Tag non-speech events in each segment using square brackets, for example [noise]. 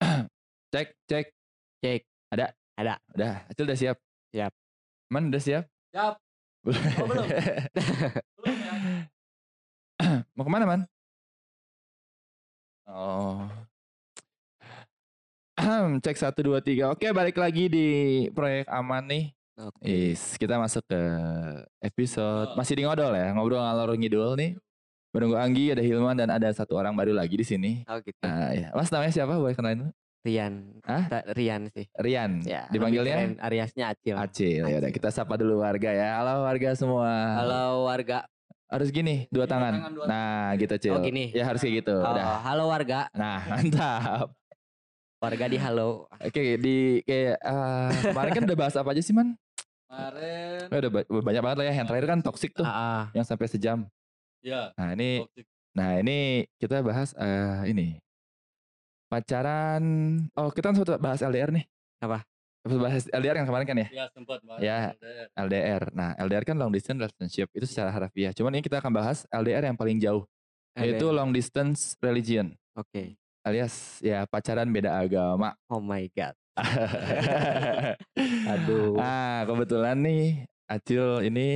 [clears throat] Cek, cek. Cek. Ada? Ada. Udah, Acil udah siap? Siap. Man udah siap? Siap. Belum. Oh, belum? [laughs] Belum ya? [clears throat] Mau ke mana man? Oh. [clears throat] Cek satu dua tiga. Oke balik lagi di proyek aman nih. Oke. Is kita masuk ke episode masih di ngodol ya ngobrol ngalor ngidul nih. Gue Anggi, ada Hilman dan ada satu orang baru lagi di sini. Oh gitu. Nah, ya. Mas namanya siapa? Boleh kenalin? Rian. Hah? Rian sih. Rian. Ya. Dipanggilnya Ariasnya Acil. Acil. Ya udah kita sapa dulu warga ya. Halo warga semua. Halo warga. Harus gini, dua tangan. tangan, dua nah, gitu Cil. Oh, gini. Ya harus kayak gitu. Oh, Udah. halo warga. Nah, [laughs] mantap. Warga di halo. Oke, di kayak eh, kemarin kan udah bahas apa aja sih, Man? Kemarin. Eh, udah ba- banyak banget lah ya. Yang terakhir kan toxic tuh, Ah, ah. yang sampai sejam. Ya. Nah, ini toxic. nah ini kita bahas eh, ini. Pacaran. Oh, kita kan sempat bahas LDR nih. Apa? Sempat bahas LDR yang kemarin kan ya? Ya sempat bahas Ya. LDR. LDR. Nah, LDR kan long distance relationship itu secara harfiah. Cuman ini kita akan bahas LDR yang paling jauh, yaitu long distance religion. Oke. Alias ya pacaran beda agama. Oh my god. [laughs] [laughs] Aduh. Ah, kebetulan nih Acil ini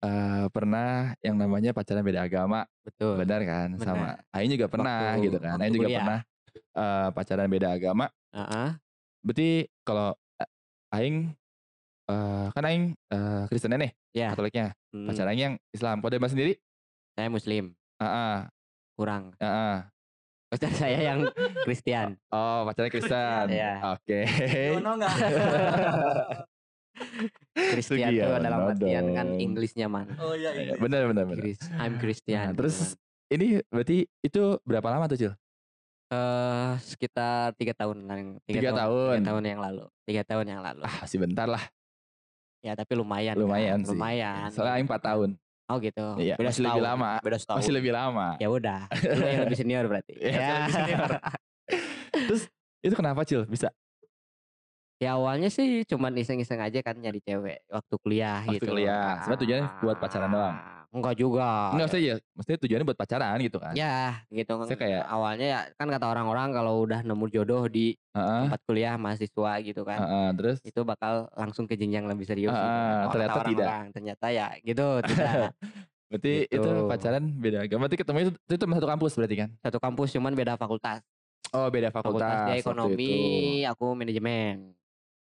eh, pernah yang namanya pacaran beda agama, Betul. benar kan? Benar. Sama Aing juga pernah Waktu- gitu kan. Aing juga kuliah. pernah eh, pacaran beda agama. Ah, ah. Berarti kalau eh, Aing eh, kan Aing eh, Kristen nih, Ya. Katoliknya. Hmm, Pacar Aing yang Islam. Kode Mas sendiri? Saya muslim. Ah, ah, Kurang. ah, ah. Pacar saya yang Kristen. Oh, pacarnya Kristen. Iya. Oke. Yono enggak? [laughs] Kristen itu dalam artian kan. Inggrisnya man. Oh iya Iya, iya. benar benar benar. Chris, I'm Christian. Nah, terus ini berarti itu berapa lama tuh, Cil? eh sekitar tiga tahun yang Tiga tahun. tiga tahun yang lalu tiga tahun yang lalu Ah, masih bentar lah. ya tapi lumayan Lumayan kan? sih. lumayan Soalnya Aing 4 tahun. oh gitu Iya, beda masih lebih lama. beda setahun Masih lebih lama. ya udah lu yang lebih senior berarti [laughs] Iya, saya lebih senior. [laughs] Terus itu kenapa Cil bisa ya awalnya sih cuman iseng-iseng aja kan nyari cewek waktu kuliah Waktu gitu kuliah. Sebenarnya tujuannya buat pacaran doang? enggak juga Enggak maksudnya ya, maksudnya tujuannya buat pacaran gitu kan. ya gitu Saya kayak- awalnya ya kan kata orang-orang kalau udah nemu jodoh di Heeh. tempat kuliah mahasiswa gitu kan heeh, terus itu bakal langsung ke jenjang lebih serius gitu. Ah, Oh, ternyata kata tidak. ternyata ya gitu tidak [laughs] berarti Gitu. itu pacaran beda agama. Berarti ketemu itu, itu satu kampus berarti kan? satu kampus cuman beda fakultas Oh, beda fakultas, fakultas. dia ekonomi aku manajemen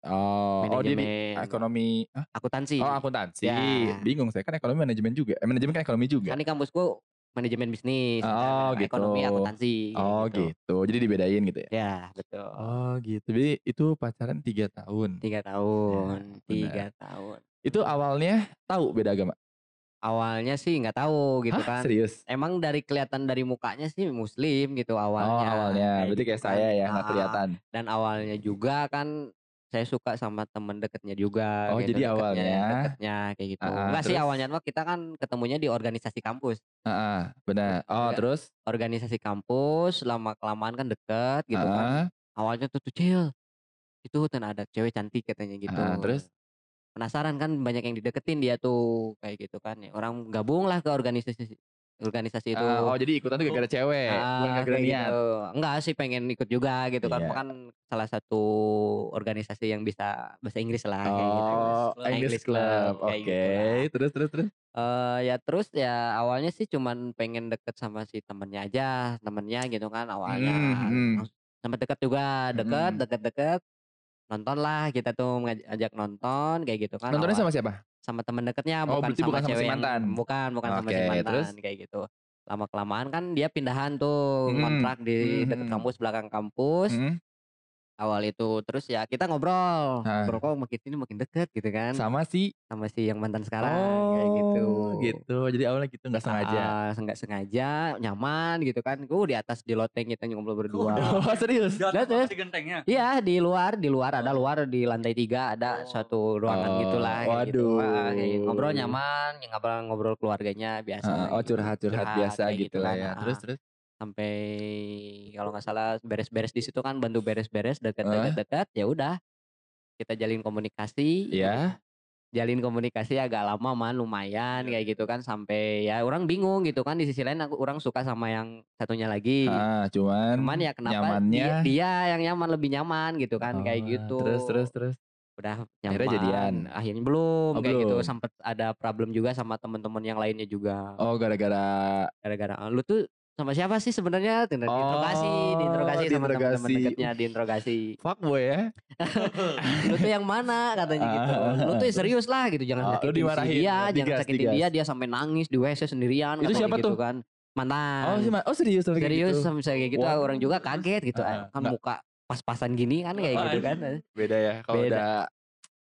Oh, oh dia di manajemen ekonomi Hah? akuntansi Oh, akuntansi. Ya. Bingung saya kan ekonomi manajemen juga. Eh, manajemen kan ekonomi juga. kan di kampusku manajemen bisnis Oh, Nah, gitu. ekonomi akuntansi Oh, gitu. Jadi dibedain gitu ya. ya betul Oh, gitu. Jadi itu pacaran tiga tahun. tiga tahun Ya, tiga tahun Itu awalnya tahu beda agama. awalnya sih nggak tahu gitu Hah, kan serius? emang dari kelihatan dari mukanya sih muslim gitu awalnya oh, awalnya. Kayak Berarti gitu kayak kan. saya ya, nggak kelihatan. dan awalnya juga kan saya suka sama temen deketnya juga Oh, gitu, jadi deketnya- awalnya. deketnya kayak gitu Ah, enggak sih awalnya mah kita kan ketemunya di organisasi kampus Heeh, benar. Oh, Iya. terus? organisasi kampus lama kelamaan kan deket gitu kan Heeh, awalnya tuh tuh cil itu kan ada cewek cantik katanya gitu Ah, terus? penasaran kan banyak yang dideketin dia tuh kayak gitu kan ya orang gabung lah ke organisasi organisasi itu Ah, oh, jadi ikutan tuh gara-gara cewek, bukan Ah, gara-gara niat. gitu. Enggak sih pengen ikut juga gitu kan. Iya. Kan salah satu organisasi yang bisa bahasa Inggris lah kayak gitu. Oh, Club. English English Club. Club, Oke, kayak gitu terus terus terus. Eh, ya terus ya awalnya sih cuman pengen deket sama si temennya aja, temennya gitu kan awalnya. Hmm, hmm. Sama deket juga, deket, Hmm. deket-deket. Nonton lah kita tuh ngajak nonton kayak gitu kan. Nontonnya awal- sama siapa? Sama temen deketnya Oh, bukan sama bukan sama si cewek yang mantan. bukan bukan sama si mantan terus? kayak gitu lama kelamaan kan dia pindahan tuh kontrak di dekat Mm-mm. kampus belakang kampus Hmm, awal itu terus ya kita ngobrol Ah. ngobrol kok makin ini makin deket gitu kan sama, sama si si yang mantan sekarang kayak gitu Oh, gitu. Jadi awalnya gitu nggak sengaja. Nggak sengaja nyaman gitu kan gue di atas di loteng kita ngobrol berdua Oh, [laughs] serius? Di atas sih gentengnya? Iya di luar di luar ada Oh. luar di lantai tiga ada Oh. suatu ruangan Oh, gitulah kayak gitu. waduh. Kayak gitu. ngobrol nyaman ya ngobrol ngobrol keluarganya biasa Ah, oh, gitu. curhat-curhat biasa kayak gitu lah kan. ya. Terus terus. Sampai kalau nggak salah beres-beres di situ kan bantu beres-beres Ah. dekat-dekat dekat ya udah kita jalin komunikasi Ya. jalin komunikasi agak lama man lumayan kayak gitu kan sampai ya orang bingung gitu kan di sisi lain aku orang suka sama yang satunya lagi Ah, cuman, cuman ya kenapa nyamannya dia, dia yang nyaman lebih nyaman gitu kan kayak Oh, gitu Terus terus terus. udah nyaman Akhirnya jadian? akhirnya belum Oh, kayak gitu belum. sempet ada problem juga sama teman-teman yang lainnya juga Oh, gara-gara gara-gara "Ah, lu tuh sama siapa sih sebenarnya? Di- diinterogasi Oh, diinterogasi sama teman-teman dekatnya diinterogasi. Fuckboy ya. [laughs] lu tuh yang mana? Katanya gitu. Lu tuh serius lah gitu. Oh, jangan si dimarahin, dia digas, jangan sakitin digas. dia dia sampai nangis di WC sendirian Itu siapa gitu tuh? kan. Mantan. Oh, Ma- oh serius sampai serius gitu? sampai kayak gitu. Wah. orang juga kaget gitu. Ah, kan nggak. muka pas-pasan gini kan kayak gitu kan. Beda ya kalau Beda. udah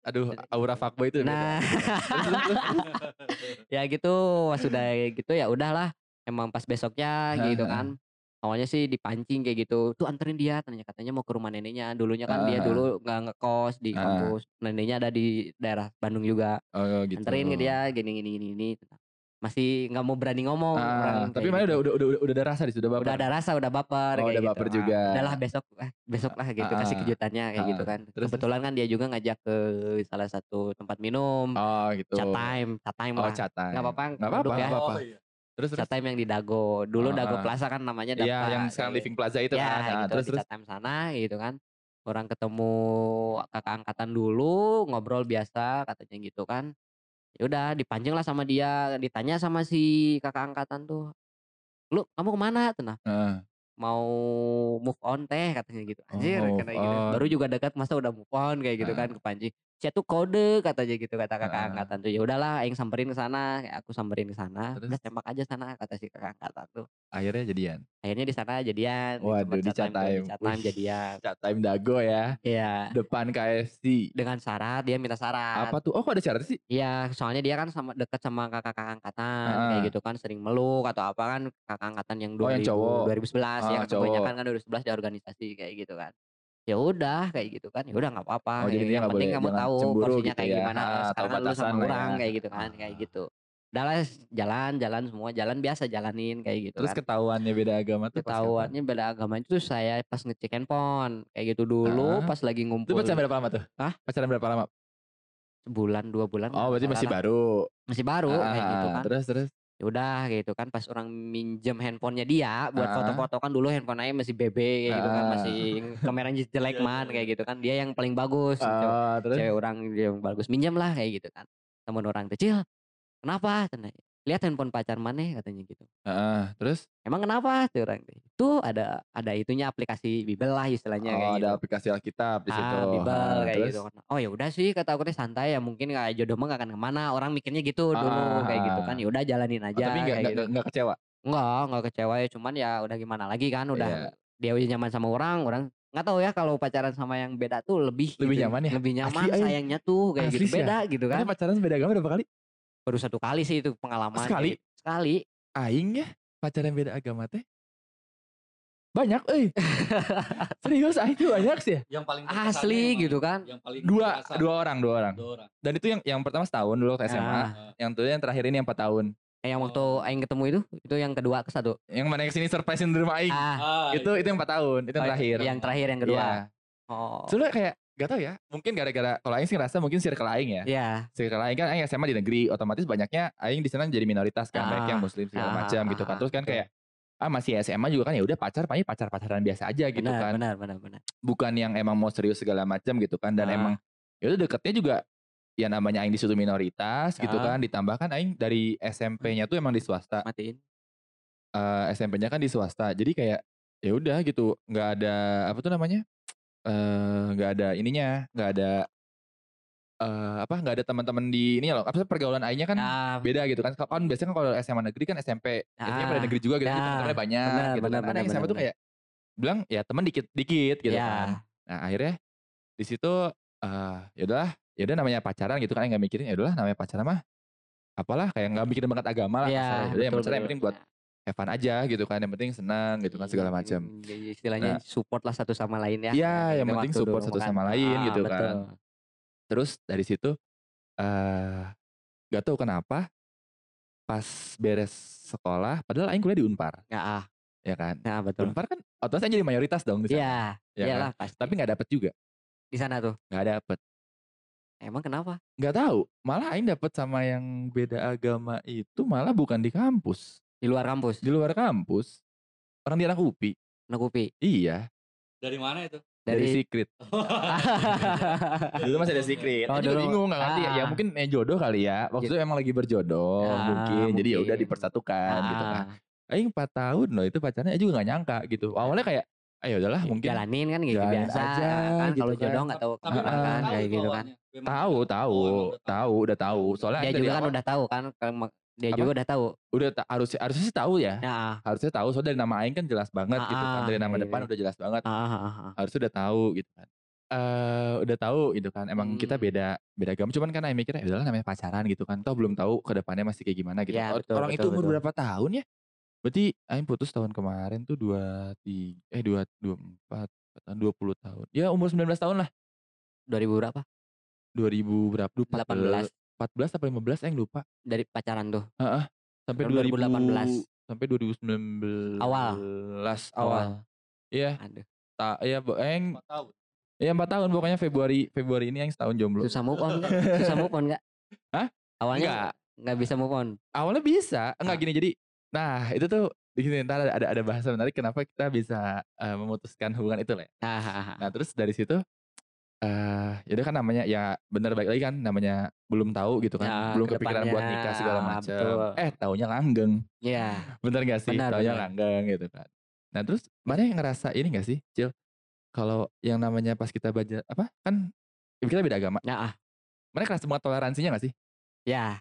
aduh aura fuckboy itu nah. [laughs] [laughs] Ya gitu pas sudah gitu ya udahlah emang pas besoknya gitu kan awalnya sih dipancing kayak gitu tuh anterin dia tanya katanya mau ke rumah neneknya dulunya kan dia Ah. dulu nggak ngekos di Ah. kampus neneknya ada di daerah Bandung juga Oh, gitu. anterin ke dia gini gini gini gini masih nggak mau berani ngomong Ah, orang tapi mana gitu. udah, udah udah udah ada rasa sudah bapak. udah ada rasa udah baper Oh, kayak udah gitu. baper Ah, juga. udahlah besok eh, besok lah gitu kasih Ah, kejutannya kayak gitu ah. kan Terus, kebetulan kan dia juga ngajak ke salah satu tempat minum Oh, gitu. chat time chat time Oh, lah chat time. nggak apa-apa Nggak apa-apa, ya nggak apa-apa. Oh, iya. Terus terus. time yang di Dago. Dulu Ah, Dago ah. Plaza kan namanya Iya, Dapa, yang sekarang kayak- Living Plaza itu ya kan. Nah, gitu. terus di terus. time sana gitu kan. Orang ketemu kakak angkatan dulu ngobrol biasa katanya gitu kan. Ya udah dipanjang lah sama dia. Ditanya sama si kakak angkatan tuh lu kamu ke mana? Tenang Heeh. mau move on teh katanya gitu. Anjir Oh, move gitu. Baru juga dekat masa udah move on kayak gitu kan ke Panji saya tuh kode katanya gitu kata kakak angkatan tuh ya udahlah aing samperin ke sana aku samperin ke sana udah tembak aja sana kata si kakak angkatan tuh Akhirnya jadian. akhirnya di sana jadian Waduh, di chat time. di chat time jadian Chat time dago ya. Iya Depan KFC. dengan syarat dia minta syarat Apa tuh? Oh, kok ada syarat sih? Iya, soalnya dia kan sama dekat sama kakak-kakak angkatan kayak gitu kan sering meluk atau apa kan kakak angkatan yang Oh, yang 2000 cowok. 2011 ya cowok. kebanyakan kan 2011 di organisasi kayak gitu kan. Ya udah kayak gitu kan. Ya udah nggak apa-apa. Oh, jadi Ya, dia yang penting boleh- kamu tahu porsinya gitu kayak ya. gimana. Ah, Sekarang lu sama lah orang ya. kayak gitu kan, kayak Ah. gitu. Udah lah jalan jalan semua jalan biasa jalanin kayak gitu Terus kan. ketahuannya beda agama tuh pas? Ketahuannya beda agama itu saya pas ngecek handphone kayak gitu dulu Ah. pas lagi Itu ngumpul pacaran berapa lama tuh? Hah? Pacaran berapa lama? sebulan dua bulan Oh, berarti masih baru. masih baru kayak gitu Ah, kan Terus terus. Ya udah gitu kan pas orang minjem handphonenya dia buat Ah. foto-foto kan dulu handphone aja masih BB kayak gitu kan masih kameranya [laughs] jelek man iya, kayak gitu kan dia yang paling bagus cewek, Ah, terus. cewek orang dia yang bagus minjem lah kayak gitu kan temen orang kecil kenapa lihat handphone pacar mana katanya gitu Heeh, terus emang kenapa tuh orang itu ada ada itunya aplikasi Bible lah istilahnya oh, kayak ada gitu aplikasi Alkitab di situ. ah Bible Ah, kayak terus? gitu oh ya udah sih kata aku teh santai ya mungkin kayak jodoh mah gak akan ke mana orang mikirnya gitu dulu kayak gitu kan Ah. ya udah jalanin Oh, aja tapi nggak nggak gitu nggak kecewa. Enggak, enggak kecewa ya, cuman ya udah gimana lagi kan, udah Iya. dia udah nyaman sama orang, orang nggak tahu ya kalau pacaran sama yang beda tuh lebih Lebih gitu, nyaman ya? lebih nyaman Asli, ay. sayangnya tuh kayak Asli gitu sih ya? beda gitu kan. Kan pacaran beda agama berapa kali? Baru satu kali sih itu pengalaman. sekali? gitu. Sekali. Aing ya pacaran beda agama teh. Banyak, eh. [laughs] Serius aing tuh banyak sih ya. Yang paling Asli emang gitu kan. Yang paling Dua, berkesan. dua orang, dua orang. Dua orang. Dan itu yang yang pertama setahun dulu waktu SMA. Ah. Yang tuh yang terakhir ini yang 4 tahun. Eh, yang waktu Oh. aing ketemu itu, itu yang kedua ke satu. Yang mana yang ke sini surprisein di rumah aing. Ah, Ah, itu itu yang 4 tahun, itu yang oh, terakhir. Yang terakhir yang kedua. Iya. Oh. Soalnya kayak gak tau ya, mungkin gara-gara kalau aing sih ngerasa mungkin circle aing ya. Iya. Circle aing kan aing SMA di negeri, otomatis banyaknya aing di sana jadi minoritas kan, banyak yang Ah. muslim segala Ah, macam ah, gitu kan. ah, Terus kan kayak ah masih SMA juga kan ya udah pacar paling pacar-pacaran biasa aja gitu benar, kan. benar, benar, benar. Bukan yang emang mau serius segala macam gitu kan dan Ah. emang ya udah deketnya juga ya namanya aing di situ minoritas gitu Ah. kan ditambahkan aing dari SMP-nya tuh emang di swasta Matiin. eh, SMP-nya kan di swasta jadi kayak ya udah gitu nggak ada apa tuh namanya eh nggak ada ininya nggak ada eh apa nggak ada teman-teman di ini loh apa sih pergaulan aingnya kan Nah, beda gitu kan. Kan biasanya kan kalau SMA negeri kan SMP biasanya pada Ah, negeri juga gitu nah, teman-temannya banyak benar, gitu benar, kan Ada yang SMA tuh kayak bilang ya teman dikit dikit gitu Iya. kan. Nah akhirnya di situ eh ya udahlah ya udah namanya pacaran gitu kan nggak mikirin ya udahlah namanya pacaran mah apalah kayak nggak mikirin banget agama lah Iya, kasarnya. Yaudah, yang betul, pacaran yang penting buat have fun aja gitu kan yang penting senang gitu kan segala macam Hmm, jadi istilahnya support lah satu sama lain ya. Iya, yang penting support dulu satu kan. sama lain gitu kan. betul. terus dari situ eh gak tahu kenapa pas beres sekolah padahal aing kuliah di Unpar Ya, ah, ya kan ya betul. Unpar kan otomatis jadi mayoritas dong di sana Iya, ya kan? iyalah pasti. tapi nggak dapet juga di sana tuh. nggak dapet Emang kenapa? Nggak tahu, malah aing dapet sama yang beda agama itu malah bukan di kampus, Di luar kampus? di luar kampus. Orang di anak UPI. Anak UPI? Iya, Dari mana itu? dari Dari secret. [laughs] Dulu masih ada secret. Oh, dulu. bingung nggak ngerti. Ya Ah. mungkin eh, jodoh kali ya. Waktu itu emang lagi berjodoh Ah, mungkin. Jadi ya udah mungkin. dipersatukan gitu kan. Ah, Aing 4 tahun loh itu pacarnya Aing juga nggak nyangka gitu. Awalnya kayak ah ya udahlah mungkin Jalanin kan kayak Jalanin biasa aja kan gitu kalau kan. jodoh nggak tahu ke mana Ah, kan kayak gitu kan. tahu tahu tahu udah tahu. Soalnya Dia juga kan awal udah tahu kan kalau dia Apa? juga udah tahu. udah ta- harusnya harusnya sih tahu ya. Nah, Harusnya tahu soalnya dari nama Aing kan jelas banget Ah, gitu kan. Dari nama iya, depan udah jelas banget. ah, ah, ah. Harusnya udah tahu gitu kan. Eh udah tahu gitu kan. Emang kita Hmm. beda beda agama. Cuman kan Aing mikirnya "Ya udahlah namanya pacaran gitu kan. Toh belum tahu ke depannya masih kayak gimana gitu. Ya, betul, Orang itu betul, umur betul. berapa tahun ya? Berarti Aing putus tahun kemarin tuh 23 eh 2 24 20 tahun. Ya umur 19 tahun lah. 2000 berapa? 2000 berapa? Duh, 18 14 apa 15 Aing lupa. dari pacaran tuh. Heeh. Sampai Tahun 2018 2018. sampai 2019 Awal. awal. Iya, Aduh, ta iya Empat tahun. Iya 4 tahun pokoknya Februari Februari ini yang setahun jomblo. susah move on nggak? [laughs] Susah move on nggak? Hah? Awalnya Enggak. nggak bisa move on. Awalnya bisa, enggak Ah. gini jadi nah itu tuh di sini ntar ada ada, bahasa menarik kenapa kita bisa eh, memutuskan hubungan itu lah. ya. Ah, ah, ah. Nah, terus dari situ eh ya udah kan namanya ya bener baik lagi kan namanya belum tahu gitu kan. Ya, belum kepikiran buat nikah segala macam. Eh, taunya langgeng. Iya. Bener gak sih? Benar, taunya benar. langgeng gitu kan. Nah, terus mana yang ngerasa ini gak sih, Cil? Kalau yang namanya pas kita baca apa? Kan kita beda agama. Nah, ah. Mana kerasa banget toleransinya gak sih? ya.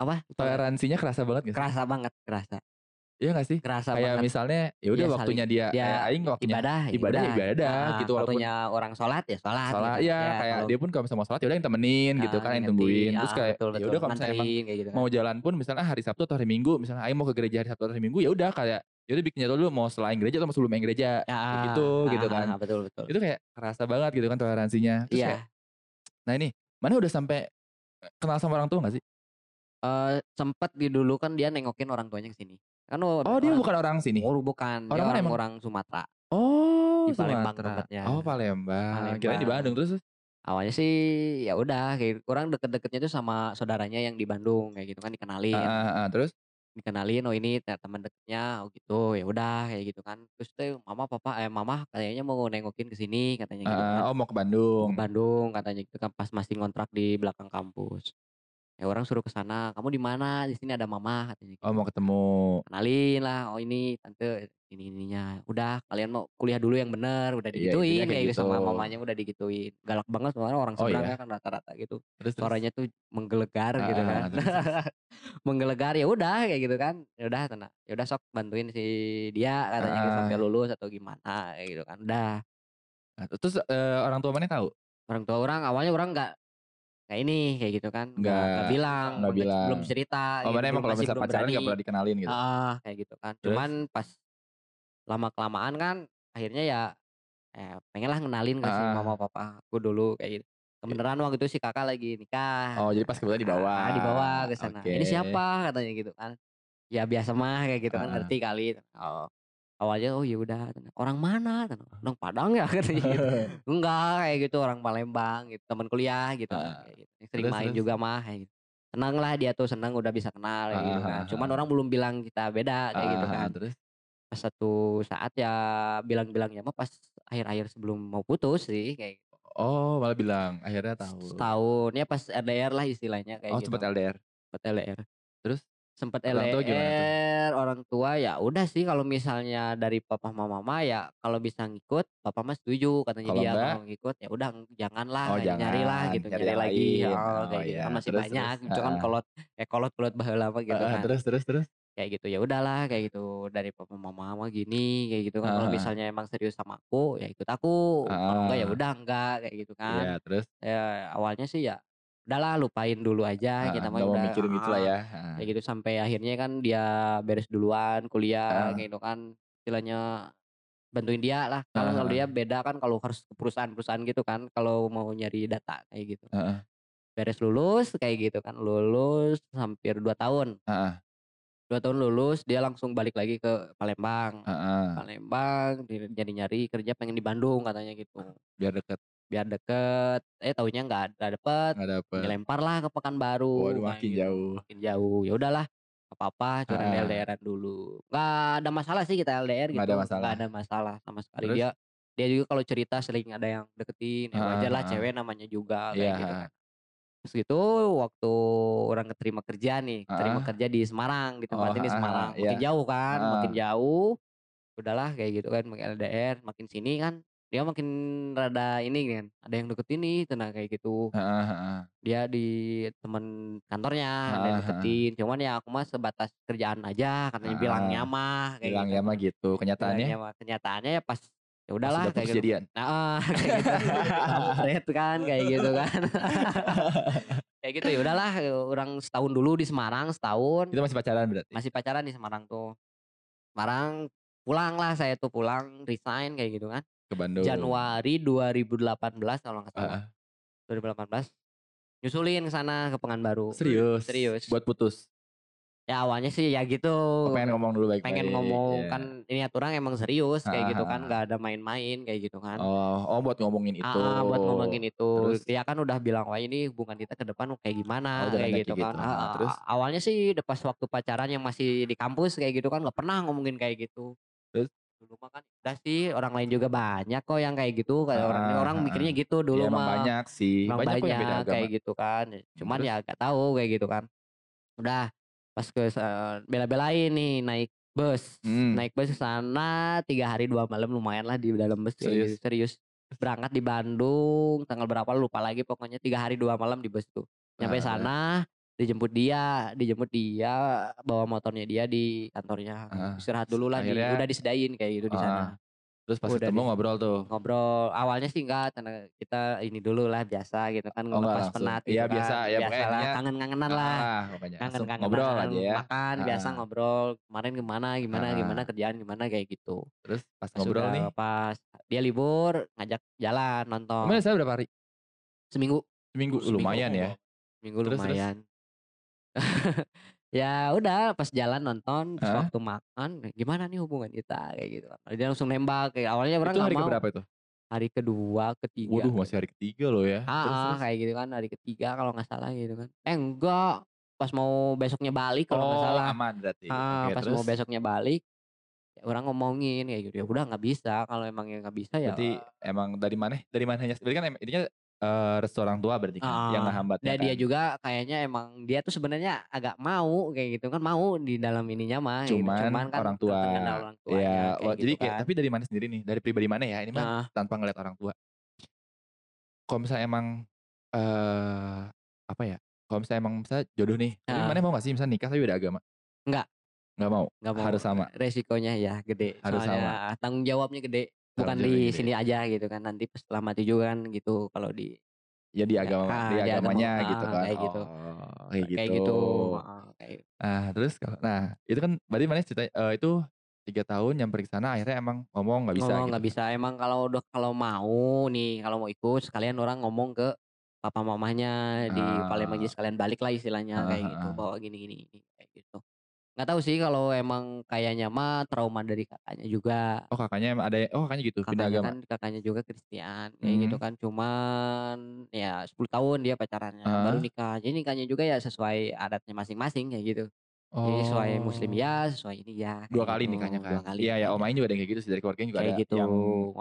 Apa? Toleransinya kerasa banget gak sih? Kerasa banget, kerasa. Iya gak sih? Kerasa Kayak banget. misalnya ya udah Iya, waktunya dia Ya, kayak aing waktunya ibadah, ibadah, ibadah, Ah, gitu, walaupun- waktunya orang sholat ya sholat. sholat gitu. ya, kayak kalau- dia pun kalau misalnya mau sholat ya udah yang temenin gitu ah, kan yang tungguin. Terus Ah, kayak ya udah kalau misalnya emang gitu kan. mau jalan pun misalnya hari Sabtu atau hari Minggu misalnya aing mau ke gereja hari Sabtu atau hari Minggu ya udah kayak ya udah bikin jadwal dulu mau selain gereja atau mau sebelum main gereja. Ya, gitu, gitu ah, kan. ah, betul betul. Itu kayak kerasa banget gitu kan toleransinya. Terus Iya. kayak, nah ini mana udah sampai kenal sama orang tua gak sih? Eh sempet di dulu kan dia nengokin orang tuanya ke sini. Kan Oh dia orang- bukan orang sini. Oh, bukan. Dia Orang mana orang emang? orang Sumatera. Oh Di Palembang Sumatera. tempatnya. Oh Palembang. Kirain di Palembang. Bandung terus. Awalnya sih ya udah kayak kurang deket-deketnya tuh sama saudaranya yang di Bandung kayak gitu kan dikenalin. Ah, ah, ah, terus Dikenalin oh ini te- teman deketnya oh gitu ya udah kayak gitu kan. Terus tuh mama papa eh mama kayaknya mau nengokin ke sini katanya gitu ah, kan. oh mau ke Bandung. ke Bandung katanya gitu kan pas masih ngontrak di belakang kampus. Ya orang suruh ke sana. Kamu di mana? Di sini ada mama katanya gitu. Oh mau ketemu. kenalin lah oh ini tante ini ininya udah kalian mau kuliah dulu yang bener udah Iya, digituin intinya kayak kayak gitu sama gitu. mamanya udah digituin galak banget soalnya orang Oh, seberang iya? kan rata-rata gitu Terus, terus. suaranya tuh menggelegar gitu Ah, kan terus, terus. [laughs] menggelegar ya udah kayak gitu kan ya udah tenang ya udah sok bantuin si dia katanya gitu, sampai Ah. lulus atau gimana kayak gitu kan udah Nah, terus eh, orang tua mana tahu? orang tua orang awalnya orang nggak kayak ini kayak gitu kan nggak nggak bilang nggak belum- bilang. belum cerita Oh gitu, mana emang kalau misalnya pacaran nggak pernah dikenalin gitu? Ah, kayak gitu kan. Terus? Cuman pas lama kelamaan kan akhirnya ya eh pengen lah ngenalin ke si Ah. mama papa aku dulu kayak gitu. Kebenaran waktu itu si kakak lagi nikah. Oh jadi pas kebetulan dibawa. Ah, dibawa ke sana. Ini Oke. siapa katanya gitu kan. Ya biasa mah kayak gitu kan Ah. ngerti kali. Oh. Awalnya oh ya udah orang mana? Orang Padang ya [laughs] katanya gitu. [laughs] Enggak kayak gitu orang Palembang gitu, teman kuliah gitu. Kayak gitu. Sering Terus, main terus? juga mah kayak gitu. Senang lah dia tuh senang udah bisa kenal kayak gitu kan. Cuman ah. orang belum bilang kita beda kayak gitu Ah, kan. Terus Pas satu saat ya bilang-bilangnya mah pas akhir-akhir sebelum mau putus sih kayak gitu. oh malah bilang akhirnya tahu. setahun ya pas LDR lah istilahnya kayak Oh gitu. sempat LDR. Sempet LDR. Terus Sempet Orang tua? LDR orang tua ya udah sih kalau misalnya dari papa mama mah ya kalau bisa ngikut papa mah setuju katanya Kalau dia enggak? kalau ngikut ya udah janganlah Oh, nyari lah jangan, gitu nyari nyari, lagi lain. oh, Oh, kayak gitu iya. kan masih Terus, banyak terus. gitu kan kolot eh kolot kolot baheula mah gitu kan terus terus terus. kayak gitu ya udahlah kayak gitu dari papa mama mah gini kayak gitu kan kalau Ah. misalnya emang serius sama aku ya ikut aku kalau enggak ya Ah. udah enggak kayak gitu kan Iya terus. ya awalnya sih ya udahlah lupain dulu aja kita mah nggak mau udah mikirin itu lah ah, ya. Ah. kayak gitu sampai akhirnya kan dia beres duluan kuliah Ah. kayak gitu kan istilahnya bantuin dia lah kalau Ah, kalau dia beda kan kalau harus ke perusahaan-perusahaan gitu kan kalau mau nyari data kayak gitu Heeh. beres lulus kayak gitu kan lulus hampir dua tahun Heeh. dua tahun lulus dia langsung balik lagi ke Palembang Heeh. Palembang di- jadi nyari kerja pengen di Bandung katanya gitu Biar deket. Biar deket. Eh taunya nggak nggak dapet. Nggak dapet. Dilempar lah ke Pekanbaru. Waduh, makin gitu. jauh. Makin jauh. Ya udahlah. Gak apa-apa, cuman Heeh. LDRan dulu. Nggak ada masalah sih kita LDR gitu. Nggak ada masalah. Nggak ada masalah sama sekali. Terus? Dia dia juga kalau cerita sering ada yang deketin. Ya wajar lah cewek namanya juga Iya, kayak gitu kan. Terus gitu waktu orang keterima kerja nih, keterima Heeh. kerja di Semarang, Oh, ditempatin di heeh, Semarang. heeh, Makin iya. jauh kan, makin Heeh. jauh. Udahlah kayak gitu kan, makin LDR, makin sini kan dia makin rada ini kan, ada yang deketin nih, tenang kayak gitu. Heeh, heeh. Dia di temen kantornya ada yang deketin, cuman ya aku mah sebatas kerjaan aja, katanya bilangnya Heeh. mah kayak Bilang gitu. ya mah gitu. Kenyataannya Bilangnya mah kenyataannya ya pas ya pas udahlah udah kayak putus gitu. jadian. Nah, [laughs] kayak gitu. Kampret kan kayak gitu kan. [laughs] kayak gitu ya udahlah orang setahun dulu di Semarang setahun Itu masih pacaran berarti? masih pacaran di Semarang tuh. Semarang pulang lah saya tuh pulang resign kayak gitu kan. Ke Bandung. Januari 2018 kalau nggak salah. Heeh. 2018 nyusulin ke sana ke Pekanbaru. Serius? Serius. Buat putus? Ya awalnya sih ya gitu. Oh, pengen ngomong dulu baik-baik. pengen ngomong Iya. kan ini aturan emang serius kayak gitu kan nggak ada main-main kayak gitu kan. Oh, oh buat ngomongin itu. Ah, buat ngomongin itu. Terus? Dia kan udah bilang wah ini hubungan kita ke depan kayak gimana Oh, udah kayak gitu kayak kan. gitu. Ah, terus? awalnya sih pas waktu pacaran yang masih di kampus kayak gitu kan nggak pernah ngomongin kayak gitu. Terus? Dulu mah kan udah sih orang lain juga banyak kok yang kayak gitu kayak orang Ah, orang ah, mikirnya gitu dulu Iya, mah. banyak sih. Emang banyak, beda banyak agama. kayak gitu kan. Cuman Terus? ya gak tahu kayak gitu kan. Udah pas ke sa- bela-belain nih naik bus. Hmm. Naik bus ke sana tiga hari dua malam lumayan lah di dalam bus Serius? gitu. Serius. Berangkat di Bandung tanggal berapa lupa lagi pokoknya tiga hari dua malam di bus tuh. Nyampe Ah, sana dijemput dia, dijemput dia bawa motornya dia di kantornya. Ah. Istirahat dulu lah di, Akhirnya- udah disediain kayak gitu di Ah. sana. Terus pas Udah ketemu di- ngobrol tuh. Ngobrol awalnya sih enggak karena kita ini dulu lah biasa gitu kan Oh, ngelepas penat gitu Iya, kan. biasa, ya, Biasa lah kangen-kangenan lah. Ah, Kangen-kangenan ngobrol aja ya. makan biasa Ah. ngobrol kemarin gimana gimana Ah. gimana kerjaan gimana kayak gitu. Terus pas Pas ngobrol udah nih. pas dia libur ngajak jalan nonton Kemarin saya berapa hari? seminggu Seminggu. Seminggu. Lumayan ya. minggu Terus, terus? Ya udah pas jalan nonton terus Ah. waktu makan gimana nih hubungan kita kayak gitu kan. Dia langsung nembak kayak awalnya orang Itu hari mau. keberapa itu? Hari kedua, ketiga. Waduh, masih hari ketiga loh ya. Ah, Terus, ah, kayak gitu kan hari ketiga kalau nggak salah gitu kan. Eh enggak, pas mau besoknya balik kalau nggak Oh, salah. aman berarti. Ah, Oke, pas terus? mau besoknya balik, ya orang ngomongin kayak gitu. Ya udah nggak bisa. Kalau emang yang nggak bisa ya. Berarti emang dari mana? Dari mananya? Berarti kan intinya eh, restu orang tua berarti kan yang Ah, ngehambatnya Dan dia kan. juga kayaknya emang dia tuh sebenarnya agak mau kayak gitu kan mau di dalam ininya mah. gitu. Cuman kan orang tua. orang tuanya Ya, kayak jadi gitu kayak kan. tapi dari mana sendiri nih? Dari pribadi mana ya? Ini mah Nah, tanpa ngeliat orang tua. Kalau misalnya emang eh apa ya? Kalau misalnya emang misalnya jodoh nih, Ah. mana mau gak sih misalnya nikah tapi beda agama? Enggak. Nggak mau. nggak mau Harus sama. resikonya ya gede. Harus Soalnya tanggung jawabnya gede. Bukan di gede. sini aja gitu kan. Nanti setelah mati juga kan gitu kalau di Ya di agama, ah, di di agama, agamanya ah, gitu kan. kayak gitu. Oh, kayak gitu. kayak gitu. Ah, kayak Nah, terus nah, itu kan berarti mana cerita eh, itu tiga tahun nyamperin ke sana akhirnya emang ngomong nggak bisa ngomong gitu. nggak bisa emang kalau udah kalau mau nih kalau mau ikut sekalian orang ngomong ke papa mamahnya di Palembang jadi Ah. sekalian balik lah istilahnya Ah, kayak ah, gitu ah. gini gini gini, kayak gitu nggak tahu sih kalau emang kayaknya mah trauma dari kakaknya juga Oh kakaknya emang ada oh kakaknya gitu pindah kakaknya agama. kan kakaknya juga Kristen kayak gitu Hmm. kan cuman ya 10 tahun dia pacarannya baru Ah. nikah jadi nikahnya juga ya sesuai adatnya masing-masing kayak gitu jadi sesuai muslim Oh. ya sesuai ini ya Dua kali gitu. nikahnya dua kan. kali Iya ya. Om Aing juga ada yang kayak gitu sih dari keluarganya juga Kayak ada gitu, yang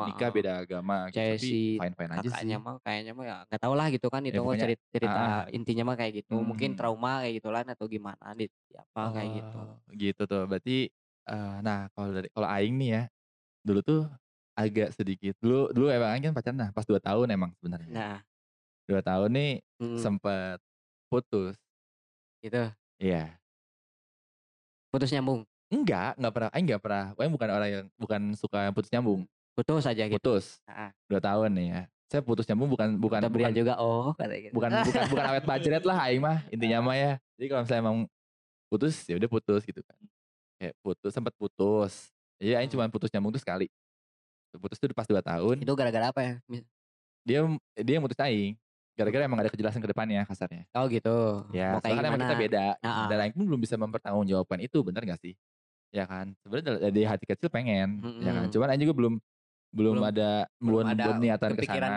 nikah beda agama gitu. Kayak Tapi si fine fine aja sih. mah kayaknya mah ya nggak tahu lah gitu kan itu pokoknya, cerita, cerita ah, intinya mah kayak gitu mungkin Hmm. trauma kayak gitulah atau gimana di apa kayak gitu Oh, Gitu tuh. Berarti eh, nah kalau dari kalau Aing nih ya dulu tuh agak sedikit dulu dulu emang Aing kan pacaran nah pas 2 tahun emang sebenarnya. nah Dua tahun nih mm, sempet putus. gitu Iya. Putus nyambung Enggak, enggak pernah. Aing enggak pernah. Aing bukan orang yang bukan suka yang putus nyambung. putus aja gitu Putus. Dua tahun nih ya. Saya putus nyambung bukan bukan Brian bukan juga oh kata gitu bukan bukan bukan awet bacret lah Aing mah intinya mah ya. Jadi kalau misalnya emang putus ya udah putus gitu kan. Kayak putus sempat putus. Jadi Aing cuma putus nyambung tuh sekali. Putus tuh pas 2 tahun. itu gara-gara apa ya Dia dia yang mutus Aing. Gara-gara emang ada kejelasan ke depannya kasarnya. oh gitu Ya, mau kayak kan emang kita beda. Ah, ah. Dan Aing pun belum bisa mempertanggungjawabkan itu, bener gak sih? Ya kan? Sebenarnya dari- hati kecil pengen, ya kan? Cuman Aing juga belum belum, Belum- ada belum, ada belum niatan ke sana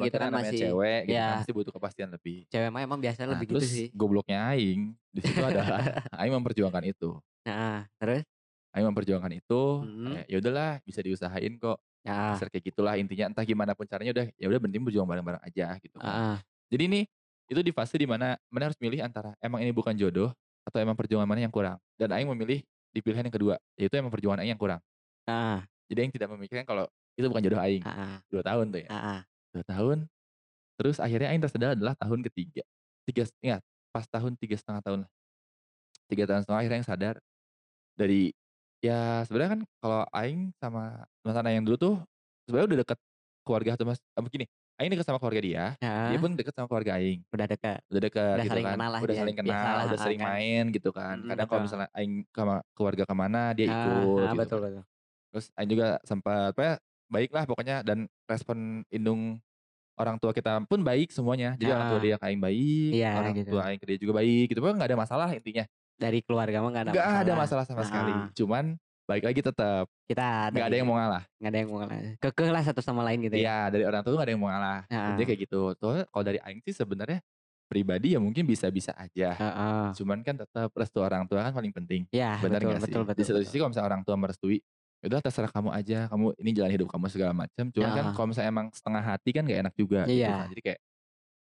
gitu kan, namanya masih- cewek gitu ya. kan pasti butuh kepastian lebih. Cewek mah emang biasanya Nah, lebih terus gitu sih. gobloknya aing di situ adalah [laughs] aing memperjuangkan itu. Nah, terus Aing memperjuangkan itu, Mhm. kayak ya udahlah bisa diusahain kok. ya, Dasar kayak gitulah intinya entah gimana pun caranya udah ya udah berhenti berjuang bareng-bareng aja gitu kan. heeh. Jadi ini itu di fase di mana mana harus milih antara emang ini bukan jodoh atau emang perjuangan mana yang kurang. Dan Aing memilih di pilihan yang kedua, yaitu emang perjuangan Aing yang kurang. Heeh, Jadi Aing tidak memikirkan kalau itu bukan jodoh Aing. heeh, Dua tahun tuh ya. heeh. Dua tahun. Terus akhirnya Aing tersadar adalah tahun ketiga. Tiga, ingat pas tahun tiga setengah tahun lah. Tiga tahun setengah akhirnya Aing sadar dari ya sebenarnya kan kalau Aing sama mantan Aing yang dulu tuh sebenarnya udah deket keluarga atau mas eh, begini Aing deket sama keluarga dia dia Heeh, pun deket sama keluarga Aing udah dekat. udah dekat Udah gitu saling kan kenal lah udah ya, saling biasa kenal lah, udah ah, sering kan. main gitu kan Mm, kadang kalau betul. misalnya Aing sama keluarga ke mana dia ikut ah, gitu betul kan. betul. terus Aing juga sempat apa ya baik lah pokoknya dan respon indung orang tua kita pun baik semuanya jadi orang tua Ah. dia ke Aing baik Iya, orang gitu. tua Aing ke dia juga baik gitu pokoknya nggak ada masalah intinya Dari keluarga mah nggak ada nggak masalah. ada masalah sama sekali Ah. cuman baik lagi tetap Kita ada nggak ada yang gitu. mau ngalah nggak ada yang mau ngalah. Kekeh lah satu sama lain gitu ya. Iya dari orang tua tuh gak ada yang mau ngalah. Heeh. Intinya kayak gitu. Tuh kalau dari Aing sih sebenarnya pribadi ya mungkin bisa-bisa aja. Heeh. Cuman kan tetap restu orang tua kan paling penting. Ya, Benar betul, gak sih? betul, betul, Di satu sisi kalau misalnya orang tua merestui, ya udah terserah kamu aja. Kamu ini jalan hidup kamu segala macam. Cuman kan kalau misalnya emang setengah hati kan gak enak juga. Gitu Iya. kan. Jadi kayak